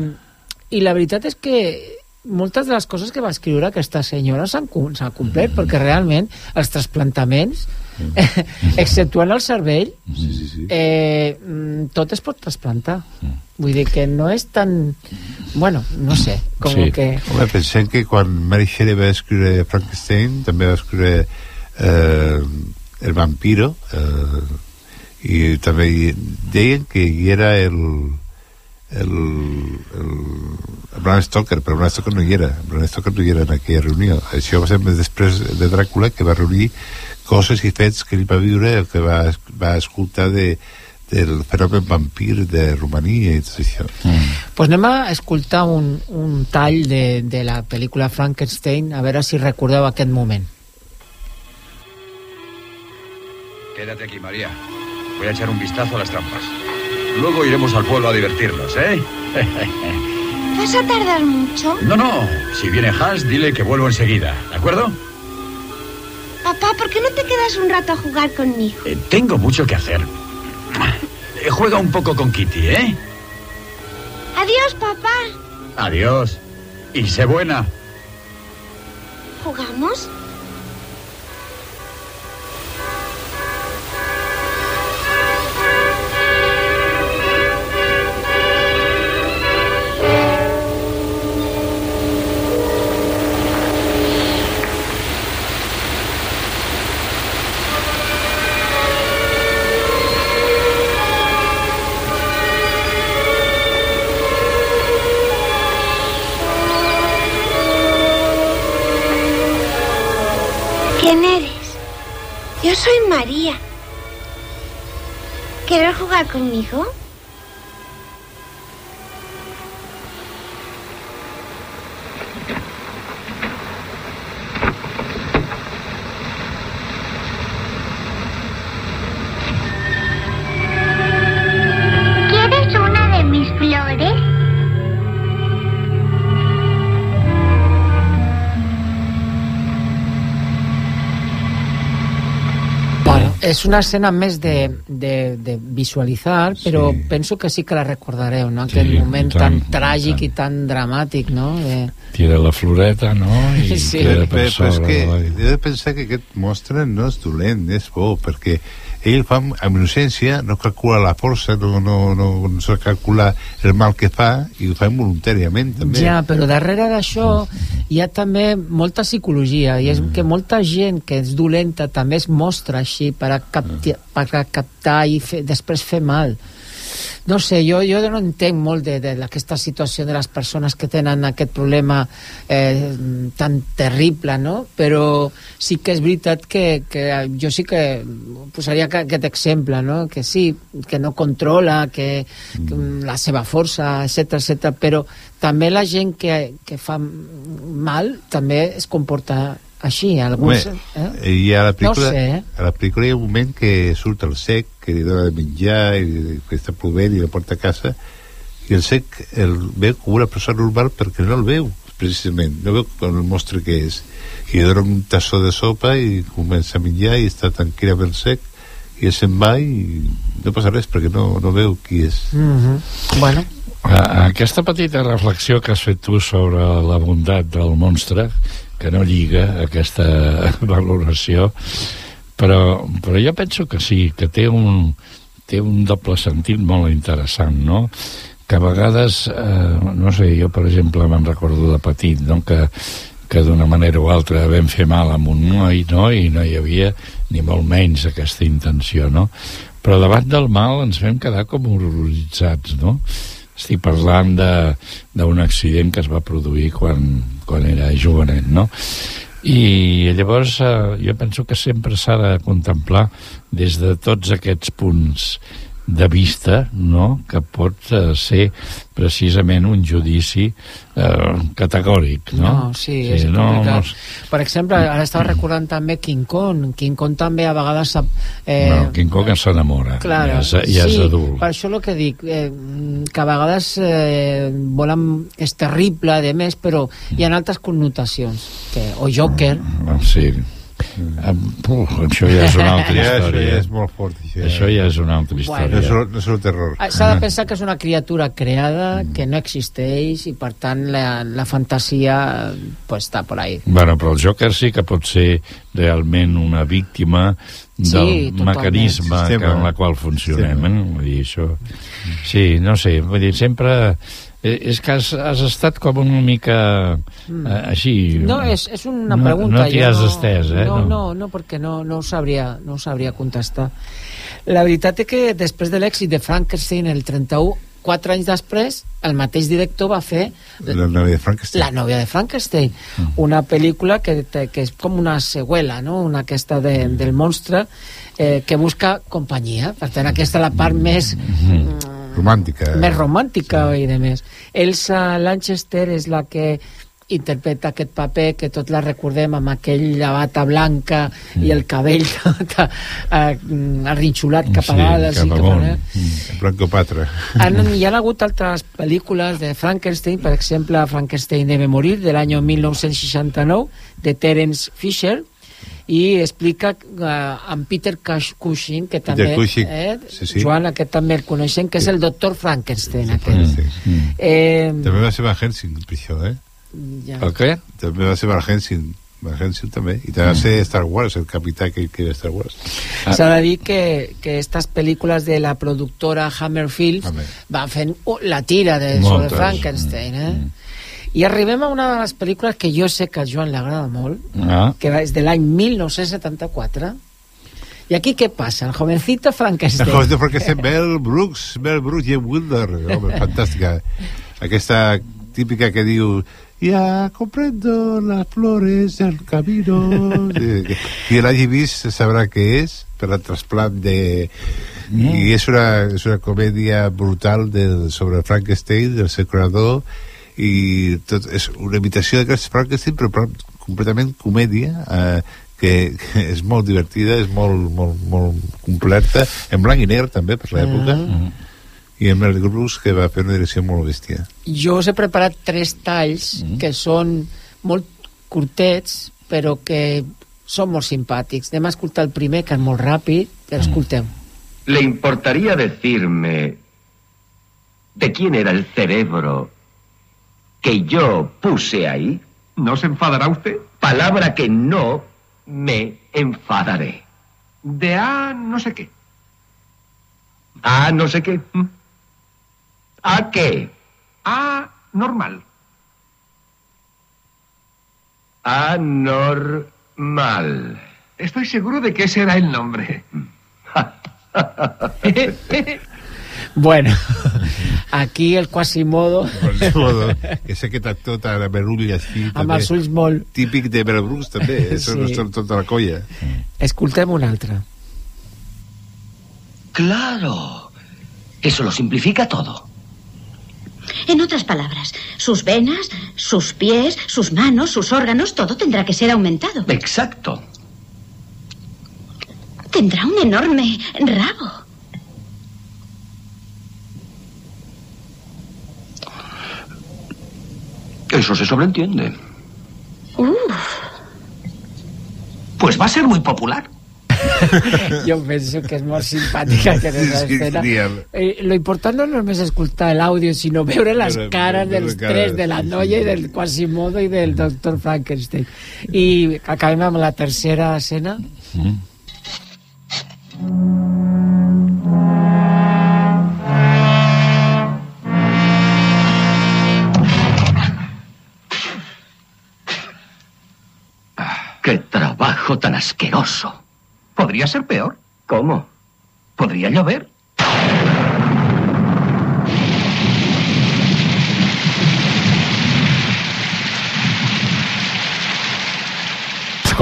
i la veritat és que moltes de les coses que va escriure aquesta senyora s'han complert perquè realment els trasplantaments exceptuant el cervell sí, sí, sí. eh, mm, tot es pot trasplantar. Vull dir que no és tan bueno, no sé com Sí. que Home, pensem que quan Mary Shelley va escriure Frankenstein també va escriure eh, El vampiro eh, i també deien que hi era el el, el, el Bram Stoker, però Bram Stoker no hi era. Bram Stoker no hi era en aquella reunió. Això va ser més després de Dràcula que va reunir coses i fets que ell va viure que va, va escoltar de, del fenomen vampir de Romania i tot això pues anem a escoltar un, un tall de, de la pel·lícula Frankenstein a veure si recordeu aquest moment Quédate aquí, María. Voy a echar un vistazo a las trampas. Luego iremos al pueblo a divertirnos, ¿eh? ¿Vas a tardar mucho? No, no. Si viene Hans, dile que vuelvo enseguida, ¿de acuerdo? Papá, ¿por qué no te quedas un rato a jugar conmigo? Eh, tengo mucho que hacer. Eh, juega un poco con Kitty, ¿eh? Adiós, papá. Adiós. Y sé buena. ¿Jugamos? Yo soy María. ¿Quieres jugar conmigo? És una escena més de, de, de visualitzar, però sí. penso que sí que la recordareu, no? Aquell Sí, moment tant, tan tràgic i tan dramàtic, no? De... Tira la floreta, no? I Sí. queda per però és que he de pensar que aquest monstre no és dolent, és bo, perquè ell fa amb innocència, no calcula la força, no, no, no, no sap calcular el mal que fa, i ho fa involuntàriament, també. Ja, però darrere d'això hi ha també molta psicologia i és que molta gent que és dolenta també es mostra així per a, capti, per a captar i fer, després fer mal No sé, jo, jo no entenc molt de, de aquesta situació de les persones que tenen aquest problema eh, tan terrible, no? Però sí que és veritat que, que jo sí que posaria que- aquest exemple, no? Que sí, que no controla, que, que la seva força, etc etc. però també la gent que, que fa mal també es comporta així, alguns... Home, i a la pel·lícula, No sé, eh? a la pel·lícula hi ha un moment que surt el sec, que li dona de menjar, i que està plovent i la porta a casa, i el sec el veu com una persona normal perquè no el veu, precisament, no veu com el mostre que és. I li dona un tassó de sopa i comença a menjar i està tranquil amb el sec, i se'n va i no passa res perquè no, no veu qui és. Mm -hmm. Bueno, A- Aquesta petita reflexió que has fet tu sobre la bondat del monstre, que no lliga aquesta valoració, però, però jo penso que sí, que té un, té un doble sentit molt interessant, no? Que a vegades, eh, no sé, jo per exemple me'n recordo de petit, no? que, que d'una manera o altra vam fer mal amb un noi, no? i no hi havia ni molt menys aquesta intenció, no? Però davant del mal ens vam quedar com horroritzats, no? Estic parlant d'un accident que es va produir quan, quan era jovenet, no? I llavors eh, jo penso que sempre s'ha de contemplar des de tots aquests punts de vista, no?, que pot eh, ser precisament un judici eh, categòric, no? No, sí, és no, complicat. no, Per exemple, ara estava recordant també King Kong. King Kong també a vegades... Eh, no, King Kong s'enamora, Claro, ja, és, ja és sí, adult. per això el que dic, eh, que a vegades eh, volen, és terrible, de més, però hi ha altres connotacions, que, o Joker, Ah, Sí. Uf, això ja és una altra Ja, això història. ja és molt fort, això ja. Això ja és una altra Bueno. història. No és, no és el terror. Ah, S'ha de pensar que és una criatura creada, que no existeix, i per tant la, la fantasia pues, està por ahí. Bueno, però el Joker sí que pot ser realment una víctima del Sí, mecanisme que, en la qual funcionem. Eh? Vull dir, això... Sí, no sé, vull dir, sempre... eh, És que has, has estat com una mica eh, així... Mm. No, és, és una no, pregunta. No t'hi jo has estès, eh? No, no, no, perquè no, no, ho sabria, no ho sabria contestar. La veritat és que després de l'èxit de Frankenstein el 31, quatre anys després, el mateix director va fer La nòvia de Frankenstein. La nòvia de Frankenstein, una pel·lícula que, que és com una seqüela, no? una aquesta de, del monstre eh, que busca companyia. Per tant, aquesta és la part més, Romàntica. més romàntica sí. i de més. Elsa Lanchester és la que interpreta aquest paper que tots la recordem amb aquella bata blanca i el cabell tot eh, arrinxolat cap a Sí, dalt així, cap amunt. Mm. Blanco Patra. Han, hi ha hagut altres pel·lícules de Frankenstein, per exemple, Frankenstein debe morir, de l'any 1969, de Terence Fisher, i explica uh, amb Peter Cush- Cushing, que Peter també, Cushing, eh, sí, sí. Joan, aquest també el coneixem, que és el doctor Frankenstein. Aquest. Frankenstein. Eh, També va ser Van Helsing, això, eh? ja. El què? També va ser Van Helsing. Van Helsing també. I també va ser Star Wars, el capità que, era Star Wars. S'ha de dir que, que estas pel·lícules de la productora Hammer Films van fent uh, la tira de, sobre. Frankenstein, eh? I arribem a una de les pel·lícules que jo sé que a Joan li agrada molt, Ah. que és de l'any 1974. I aquí què passa? El jovencito Frankenstein. El joven de Frankenstein, Mel Brooks, Mel Brooks i Wilder, home, fantàstica. Aquesta típica que diu ya comprendo las flores del camino qui l'hagi vist sabrà què és per el trasplant de i és una, és una comèdia brutal de, sobre Frankenstein del seu creador i tot, és una imitació d'aquest Frankenstein però, però completament comèdia eh, que, que és molt divertida és molt, molt, molt completa en blanc i negre també per l'època i amb el Brooks que va fer una direcció molt bèstia Jo us he preparat tres talls Mm. que són molt curtets, però que són molt simpàtics. Anem a escoltar el primer, que és molt ràpid, però Mm. escolteu. ¿Le importaría decirme de quién era el cerebro que yo puse ahí? ¿No se enfadará usted? Palabra que no me enfadaré. De A no sé qué. A no sé qué. ¿Mm? ¿A qué? A normal. Anormal. Estoy seguro de que ese era el nombre. Bueno, aquí el Quasimodo... Quasimodo, que sé aquest actor tan berull així... Amb ulls molt... Típic de Brooks, també. Eso Sí. no són tota la colla. Escoltem un altre. Claro. Eso lo simplifica todo. En otras palabras, sus venas, sus pies, sus manos, sus órganos, todo tendrá que ser aumentado. Exacto. Tendrá un enorme rabo. Eso se sobreentiende. Uf. Pues va a ser muy popular. Jo penso que és molt simpàtica aquesta És que escena. genial. Eh, lo important no només escoltar l'àudio, sinó veure les Veure- cares veure dels tres, de la sí, noia i del Quasimodo i del doctor Frankenstein. I acabem amb la tercera escena. Mm. Trabajo tan asqueroso! Podría ser peor. ¿Cómo? Podría llover.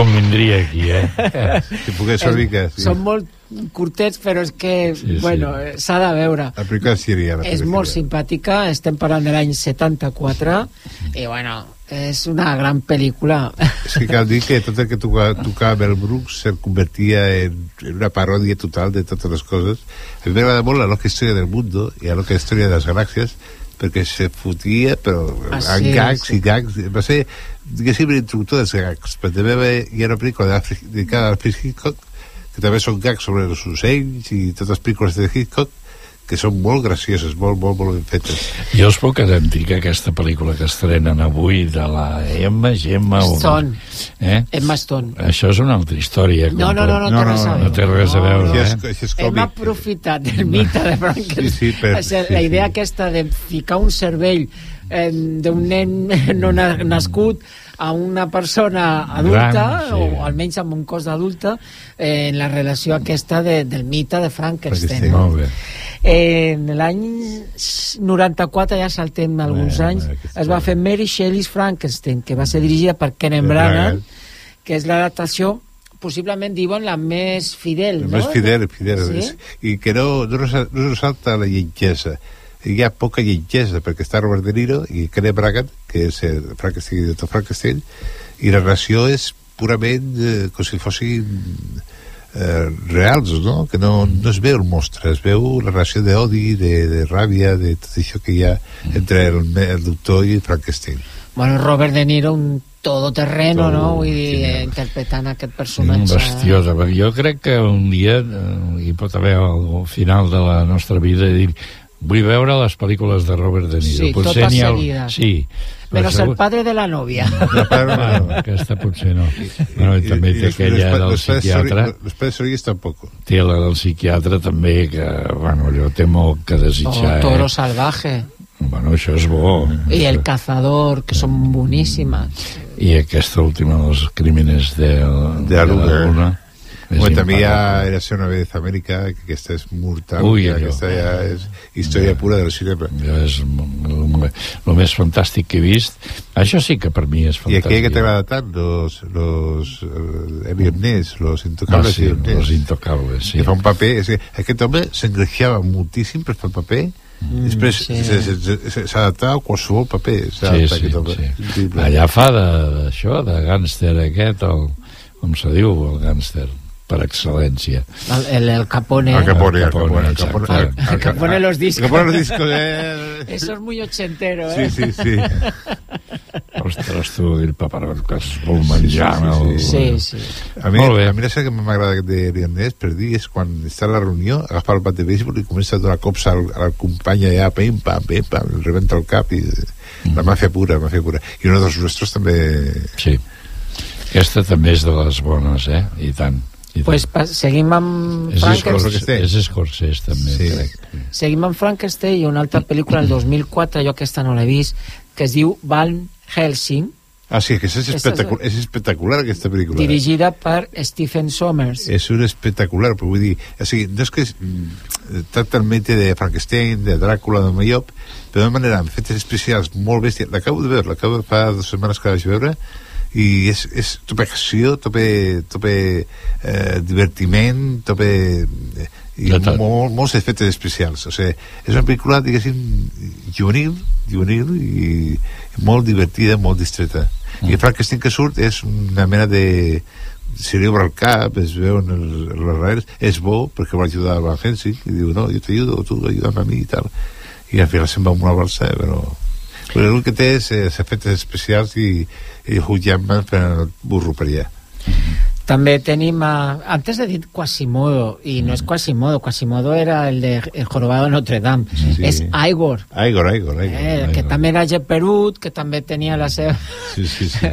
Convindria aquí, eh? Si pogués ser mica, sí. Són molt curtets, però és que, Sí, sí. bueno, eh, s'ha de veure. La pel·lícula seria... La És molt simpàtica, estem parlant de l'any 74, i bueno, és una gran pel·lícula. És que cal dir que tot el que tocava, tocava Mel Brooks se convertia en, en una paròdia total de totes les coses. A mi m'agrada molt la loca història del mundo i la loca història de les galàxies perquè se fotia però Ah, en sí, gags sí. i gags va ser, diguéssim, l'introductor dels gags però també va- hi ha una pel·lícula dedicada a Alfred Hitchcock que també són gags sobre els ocells i totes les pel·lícules de Hitchcock que són molt gracioses, molt, molt, molt ben fetes. Jo us puc garantir que aquesta pel·lícula que estrenen avui de la Emma, Gemma... o- Stone. Eh? Emma Stone. Això és una altra història. No, no, no, no té res a no té res a veure. Això és, eh? això és Hem aprofitat el mite de Frankenstein. Sí, sí, per- O sigui, sí, la sí. idea aquesta de ficar un cervell eh, d'un nen no na- nascut a una persona adulta, Gran, sí. o almenys amb un cos d'adulta, eh, en la relació aquesta de, del mite de Frankenstein. Molt bé. Eh, en l'any 94, ja saltem alguns Bé, anys, bé, es va fer Mary Shelley's Frankenstein, que va ser dirigida per Kenneth Branagh, que és l'adaptació possiblement diuen la més fidel, no? més fidel, fidel Sí? i que no, no, no ressalta la lletgesa hi ha poca lletgesa perquè està Robert De Niro i Kenneth Branagh que és el Frankenstein, el Dr. Frankenstein i la narració és purament eh, com si fossin eh, reals, no? que no, no es veu el monstre, es veu la relació d'odi, de, de ràbia, de tot això que hi ha entre el, el doctor i Frankenstein. Bueno, Robert De Niro, un todoterreno, Todo, no? Vull dir, eh, interpretant aquest Un personatge... bestiós. Jo crec que un dia eh, hi pot haver al final de la nostra vida i dir vull veure les pel·lícules de Robert De Niro. Sí, totes n'hi ha- seguides. Sí. però Menos el padre de la novia. Bueno, aquesta potser no. Bueno, i també té aquella del psiquiatre. Los padres Solís tampoco. Té la del psiquiatre també, que, bueno, allò té molt que desitjar. Oh, Toro eh? salvaje. Bueno, això és bo. I El cazador, que són boníssimes. I aquesta última dels crímenes de, de la Luna. la Luna és Bueno, ha imparable. Érase una vez Amèrica, que és mortal, Ui, ja, allò. aquesta ja és història pura del cinema. Allò és el més fantàstic que he vist. Això sí que per mi és I fantàstic. aquella que t'agrada tant, los, los eh, Elliot Ness, los intocables Ah, sí, Ness, los intocables, sí. que fa un paper, és que aquest home s'engreixava moltíssim per fer el paper, Mm, després sí. se- se- se- se- s'adaptava a qualsevol paper, Sí, sí, sí. Allà fa de- d'això, de, gàngster aquest, el, com se diu, el gàngster, per excel·lència. El, el, el Capone. El Capone, el Capone, Capone, el Capone, el- El Capone los discos. El Capone los discos, eh. Eso es muy ochentero, Sí, eh? sí, sí. Ostres, tu, el paperot que es vol menjar. Sí, el- sí, sí. A mi, Molt bé. a mi la que m'agrada de Rianès per dir és quan està a la reunió, agafa el bat de béisbol i comença a donar cops al, al company allà, pim, pam, pim, pam, el rebenta el cap i la màfia pura, la màfia pura. I uno dels nostres també... Sí. Aquesta també és de les bones, eh? I tant. Pues pa, seguim amb És Frankenstein. Scorsese, és Scorsese també, Sí. crec. Seguim amb Frankenstein i una altra pel·lícula del 2004, jo aquesta no l'he vist, que es diu Van Helsing, Ah, sí, que és, espectacular, és espectacular aquesta pel·lícula. dirigida per Stephen Sommers. És un espectacular, però vull dir, o sigui, no és que mm, tracta el mite de Frankenstein, de Dràcula, de Mayop, però d'una manera amb efectes especials molt bèstia. L'acabo de veure, l'acabo de fa dues setmanes que la vaig veure, i és, és tope acció, tope, tope eh, divertiment, tope... Eh, i molt, molts efectes especials. O sigui, és una pel·lícula, diguéssim, juvenil, juvenil i molt divertida, molt distreta. Mm. I Frankenstein que surt és una mena de obre el cap, es veuen els, els rails, és bo perquè va ajudar a Van Helsing i diu, no, jo t'ajudo, tu ajuda'm a mi i tal i al final se'n va amb una balsa però, però el que té és eh, efectes especials i, i fent el burro per allà També tenim, a, antes he dit Quasimodo, i no és Quasimodo, Quasimodo era el de El Jorobado de Notre Dame, Sí. és Igor, Igor, Igor, Igor, eh, Igor. que també era geperut, que també tenia la seva... Sí, sí, sí.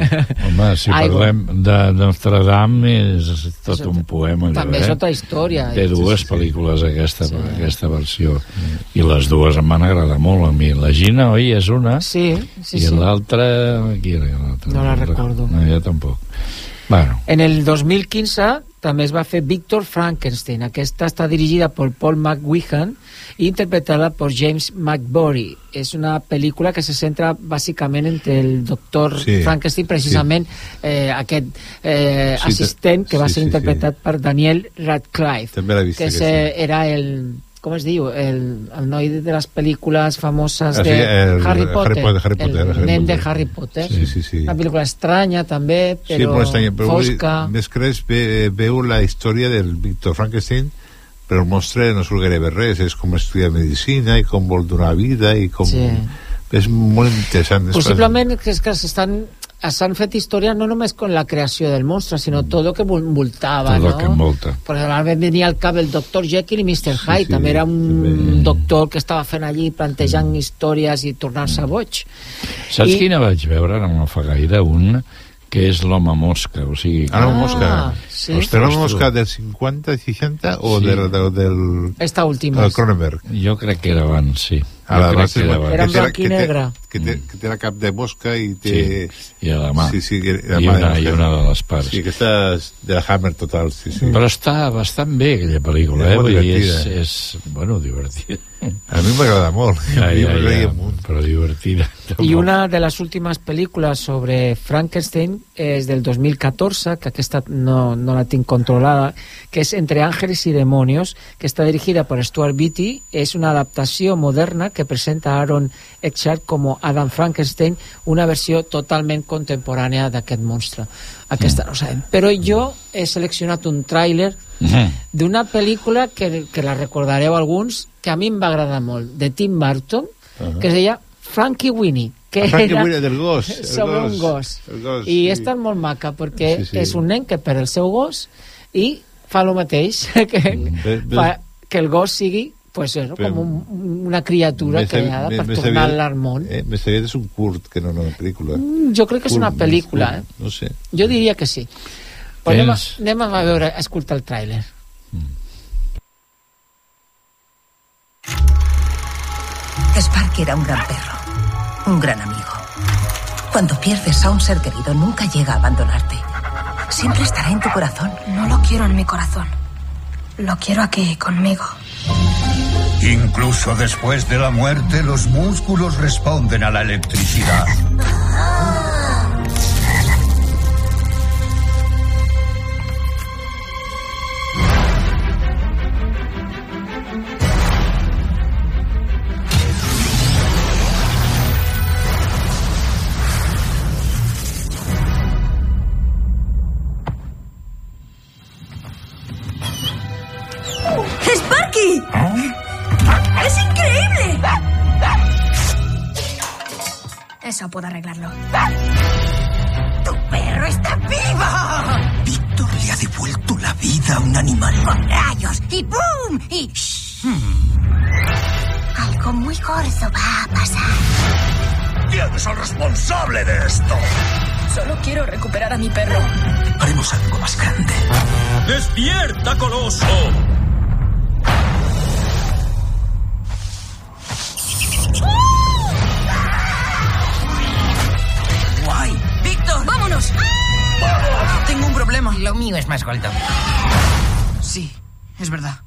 Home, si Aigua. parlem de Notre Dame és tot un poema. també eh? és altra història. Té dues pel·lícules aquesta, aquesta versió i les dues em van agradar molt a mi la Gina, oi, és una sí, sí, i sí. l'altra qui era l'altra? No la recordo. no, jo tampoc bueno, En el 2015 també es va fer Víctor Frankenstein. Aquesta està dirigida per Paul McGuigan i interpretada per James McBory. És una pel·lícula que se centra bàsicament entre el doctor Sí, Frankenstein, precisament eh, aquest eh, Sí, assistent que va sí, ser sí, interpretat per Daniel Radcliffe, també vist que aquesta. ese era el com es diu? El, el noi de les pel·lícules famoses Ah, sí, de el- Harry Harry Potter. Potter, Harry Potter, el Harry nen de Potter. Harry Potter. Sí, sí, sí. Una pel·lícula estranya, també, sí, però, molt estranya, però vull dir, fosca. res ve, veu la història del Victor Frankenstein però el monstre no surt gairebé res és com estudiar medicina i com vol donar vida i com... Sí. és molt interessant Possiblement que és que s'estan s'han fet històries no només con la creació del monstre, sinó tot el que vol- envoltava, tot no? el que envolta Per exemple, venia al cap el doctor Jekyll i Mr. Hyde, sí, també era un doctor que estava fent allí plantejant històries i tornar-se boig. saps I- quina vaig veure? no fa gaire un que és l'home mosca o sigui, Ah, l'home mosca. Sí. Ostres, l'home mosca del 50, 60 o Sí. del, del, del, Esta última. del Cronenberg? jo crec que era abans, sí A Jo la base que era que abans. Era en blanc i que negre. Que té, que té la cap de mosca i té... Sí, i a la mà. Sí, sí, i, la I mà una- mosca. i una de les parts. Sí, aquesta és de Hammer total, sí, sí. Però està bastant bé aquella pel·lícula, És eh? molt Vull dir, és, és, bueno, divertida. A mi m'agrada molt. Ja, ja, ja, molt. però divertida. I una de les últimes pel·lícules sobre Frankenstein és del 2014, que aquesta no, no la tinc controlada, que és Entre ángeles y demonios, que està dirigida per Stuart Beatty. És una adaptació moderna que presenta a Aaron Eckhart com Adam Frankenstein, una versió totalment contemporània d'aquest monstre. Aquesta no sabem. Però jo he seleccionat un tràiler d'una pel·lícula que, que la recordareu alguns, que a mi em va agradar molt, de Tim Burton, que es deia Frankie Winnie, que era Winnie, del gos, el sobre gos, un gos. el gos, I sí. esta és molt maca, perquè Sí, sí. és un nen que perd el seu gos i fa el mateix, que, Bé, bé. fa, que el gos sigui pues eso, Però- com un, una criatura Més creada aviat- per més tornar-la aviat- al món. Eh, més aviat és un curt que no una pel·lícula. Mm, jo crec que és una Curt, pel·lícula, curt, eh? No sé. Jo diria que sí. Pues anem, a, anem a veure, a escoltar el tràiler. Sparky era un gran perro, un gran amigo. Cuando pierdes a un ser querido, nunca llega a abandonarte. Siempre estará en tu corazón. No lo quiero en mi corazón. Lo quiero aquí, conmigo. Incluso después de la muerte, los músculos responden a la electricidad. Puedo arreglarlo. ¡Tu perro está vivo! Víctor le ha devuelto la vida a un animal. ¡Con rayos! ¡Y ¡pum! ¡Y shh! Algo muy gordo va a pasar. ¿Quién es el responsable de esto? Solo quiero recuperar a mi perro. Haremos algo más grande. ¡Despierta, coloso! Dios. Tengo un problema. Lo mío es más gordo. Sí, es verdad.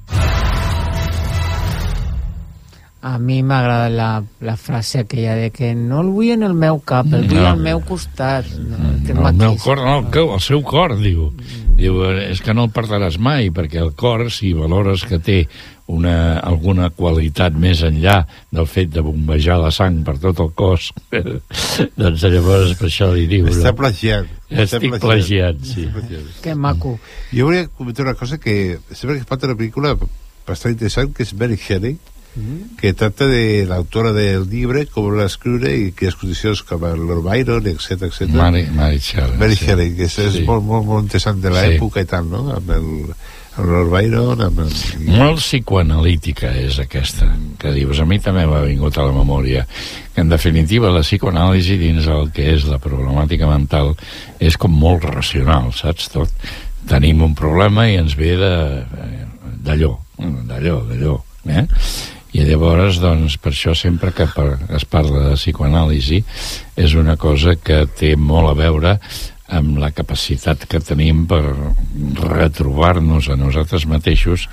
A mi m'agrada la, la frase aquella de que no el vull en el meu cap, el mm. vull no. al meu costat. No, mm, no, el, el meu cor, no, el, cor, el seu cor, diu. Mm. Diu, és que no el perdràs mai, perquè el cor, si valores que té una, alguna qualitat més enllà del fet de bombejar la sang per tot el cos, doncs llavors per això li diu... Està. Està Estic plagiant, sí. Que maco. Jo volia comentar una cosa que sempre que falta una pel·lícula bastant interessant, que és Mary Shelley, que tracta de l'autora del llibre, com va escriure i quines condicions com el Lord Byron, etc etc. Mary, Mary Shelley. Mary sí. Shelley, que és, és Sí. molt, molt, molt interessant de Sí. l'època i tal, no? Amb el, amb el Lord Byron, amb el... Molt psicoanalítica és aquesta, que dius, a mi també m'ha vingut a la memòria, que en definitiva la psicoanàlisi dins el que és la problemàtica mental és com molt racional, saps? Tot. Tenim un problema i ens ve de- d'allò, d'allò, d'allò, eh? I llavors, doncs, per això sempre que par es parla de psicoanàlisi és una cosa que té molt a veure amb la capacitat que tenim per retrobar-nos a nosaltres mateixos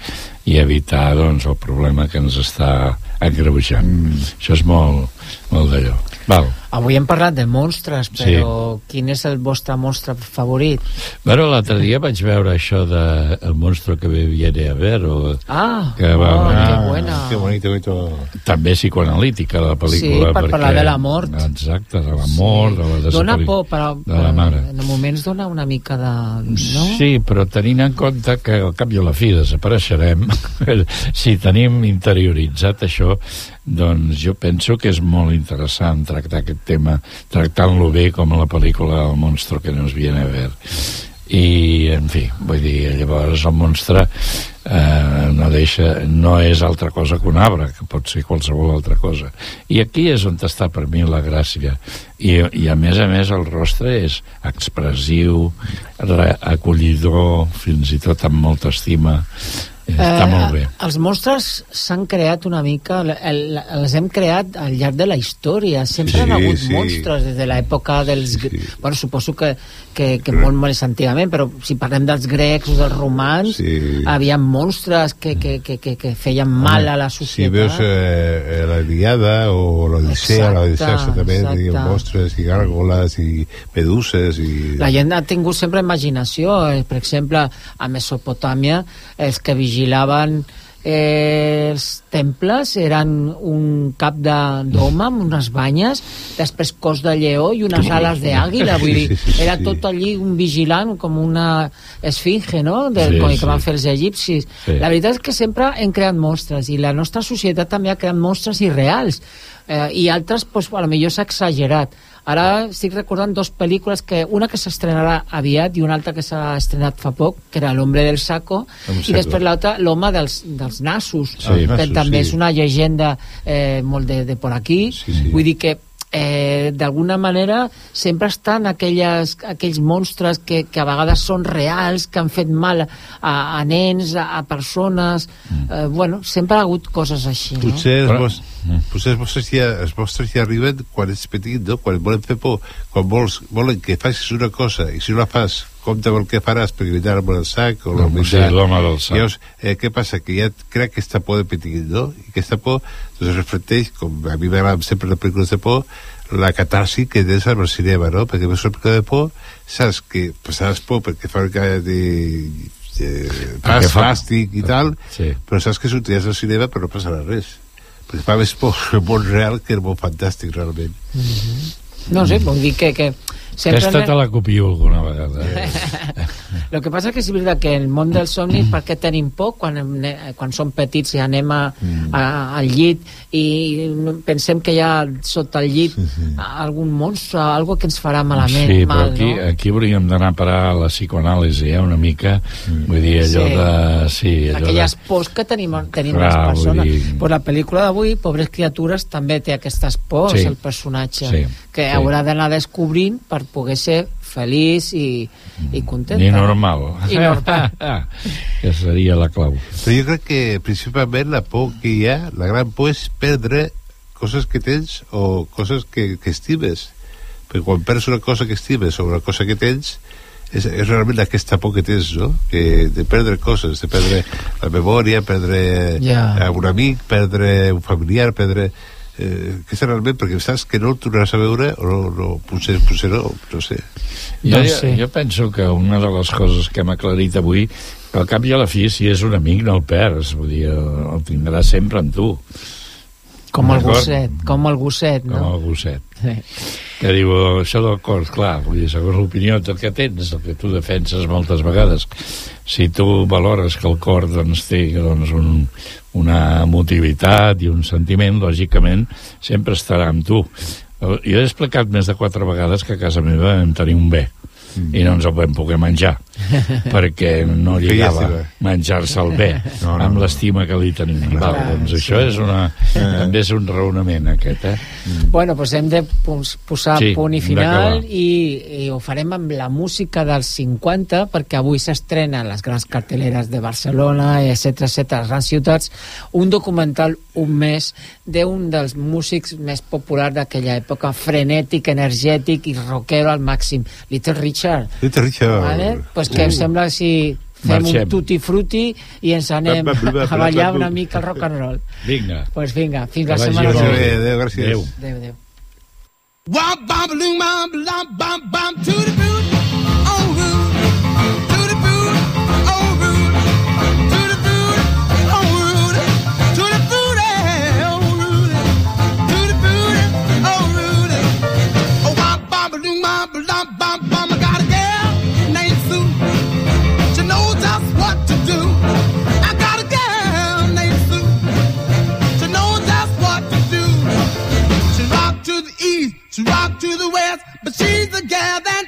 i evitar doncs, el problema que ens està agreujant. Mm. Això és molt, molt d'allò. Val. Avui hem parlat de monstres, però quin és el vostre monstre favorit? Bueno, l'altre dia vaig veure això de El monstruo que viene a ver o Ah, que va, oh, ah, que buena. Que bonito, bonito. també psicoanalítica la pel·lícula Sí, per perquè, parlar de la mort. exacte, de la mort de la Dona desapari- por, però, de la mare en moments dona una mica de... No? Sí, però tenint en compte que al cap i a la fi desapareixerem, si tenim interioritzat això, doncs jo penso que és molt interessant tractar aquest tema, tractant-lo bé com la pel·lícula El monstro que nos viene a ver. I, en fi, vull dir, llavors el monstre eh, no, deixa, no és altra cosa que un arbre, que pot ser qualsevol altra cosa. I aquí és on està per mi la gràcia. I, i a més a més el rostre és expressiu, re, acollidor, fins i tot amb molta estima. Eh, està molt bé. Els monstres s'han creat una mica, el, el, els hem creat al llarg de la història. Sempre Sí, han hagut sí. monstres des de l'època dels... Sí. Bueno, suposo que, que, que molt més antigament, però si parlem dels grecs o dels romans, Sí. havia monstres que, que, que, que, que feien mal a la Si societat. veus eh, la Iliada o l'Odissea, l'Odissea també exacte. tenia monstres i gàrgoles i meduses i... La gent ha tingut sempre imaginació. eh, Per exemple, a Mesopotàmia, els que vigilaven eh, els temples eren un cap d'home amb unes banyes, després cos de lleó i unes ales d'àguila. Vull dir, era tot allí un vigilant, com una esfinge, no?, del, Sí, que van fer els egipcis. Sí. La veritat és que sempre hem creat monstres i la nostra societat també ha creat monstres irreals eh, i altres, pues, a lo millor s'ha exagerat. Ara estic recordant dos pel·lícules que una que s'estrenarà aviat i una altra que s'ha estrenat fa poc, que era L'hombre del saco, i després l'altra L'home dels, dels nassos, Sí, els que nassos, també sí. és una llegenda eh, molt de, de por aquí. Sí, sí. Vull dir que eh, d'alguna manera sempre estan aquelles, aquells monstres que, que a vegades són reals, que han fet mal a, a nens, a, a persones... Eh, bueno, sempre ha hagut coses així, no? Potser, els, Però- vos, potser els, vostres ja, els vostres ja arriben quan ets petit, no? Quan volen fer por, quan vols, volen que facis una cosa i si no la fas, compte amb el que faràs per evitar amb el sac o L'home, sí, l'home del sac. Llavors, eh, què passa? Que ja crec aquesta por de petit, no? I aquesta por doncs, reflecteix, com a mi m'agraden sempre les pel·lícules de por, la catarsi que tens amb el cinema, no? Perquè veus una pel·lícula de por, saps que passaràs por perquè fa que de, de pas, fa- plàstic i tal, Sí. però saps que sortiràs al cinema però no passarà res perquè fa més por el món real que el món fantàstic realment No sé, vull dir que, que sempre... Aquesta te la copio alguna vegada. El que passa que és veritat que el món dels somnis, per què tenim por quan, hem- quan som petits i anem a, a, al llit i pensem que hi ha sota el llit algun monstre, algo que ens farà malament, Sí, però mal, aquí, no? aquí hauríem d'anar a parar a la psicoanàlisi, eh, una mica. Vull dir, allò Sí. de... Sí, allò Aquelles de... pors que tenim, tenim Clar, les persones. dir- Pues la pel·lícula d'avui, Pobres criatures, també té aquestes pors, Sí. el personatge, Sí, que sí. haurà d'anar descobrint per poder ser feliç i, i contenta. Ni normal. I normal. que seria la clau. però jo crec que principalment la por que hi ha la gran por és perdre coses que tens o coses que, que estimes perquè quan perds una cosa que estimes o una cosa que tens és, és realment aquesta por que tens, no? Que de perdre coses, de perdre la memòria, perdre Ja. un amic, perdre un familiar, perdre... Eh, que és realment perquè saps que no el tornaràs a veure o no, no potser, potser no, no sé. Jo, jo, jo penso que una de les coses que hem aclarit avui, que al cap i a la fi, si és un amic, no el perds. Vull dir, el, el tindràs sempre amb tu. Com el gosset, com el gosset, no? Com el gosset. Sí. Que diu, això del cor, clar, vull dir, segons l'opinió del que tens, el que tu defenses moltes vegades, si tu valores que el cor doncs, té doncs, un, una motivitat i un sentiment, lògicament, sempre estarà amb tu. Jo he explicat més de quatre vegades que a casa meva vam tenir un bé Mm. i no ens el vam poder menjar perquè no lligava menjar-se el bé No, no, amb no. l'estima que li tenim. Val, Clar, doncs sí. això és una, també és un raonament aquest, eh? Bueno, doncs hem de pos- posar Sí, punt i final i, i ho farem amb la música dels 50 perquè avui s'estrena a les grans carteleres de Barcelona, etc etc, les grans ciutats, un documental un mes d'un dels músics més populars d'aquella època, frenètic, energètic i rockero al màxim, Little Richard. Little Richard. Vale? Pues què us sembla si fem Marxem. un tutti frutti i ens anem a ballar una mica el rock and roll. Vinga. Pues vinga, fins la Que setmana que bé. Adéu, gràcies. Adéu. Adéu, adéu. Wop bop loom bop lop bop bop to the boot. Oh she's the gal that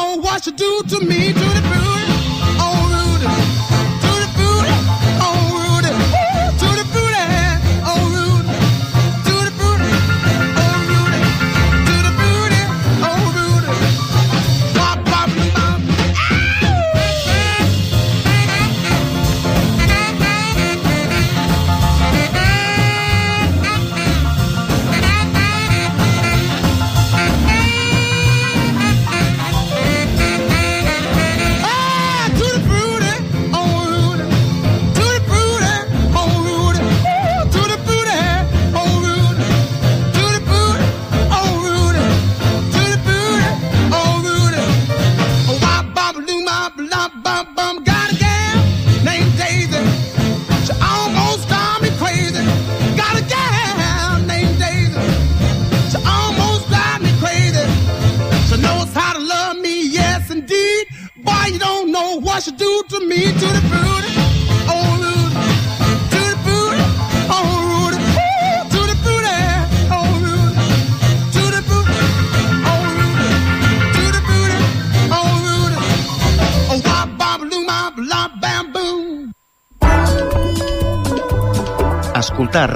know what you do to me. To the booty,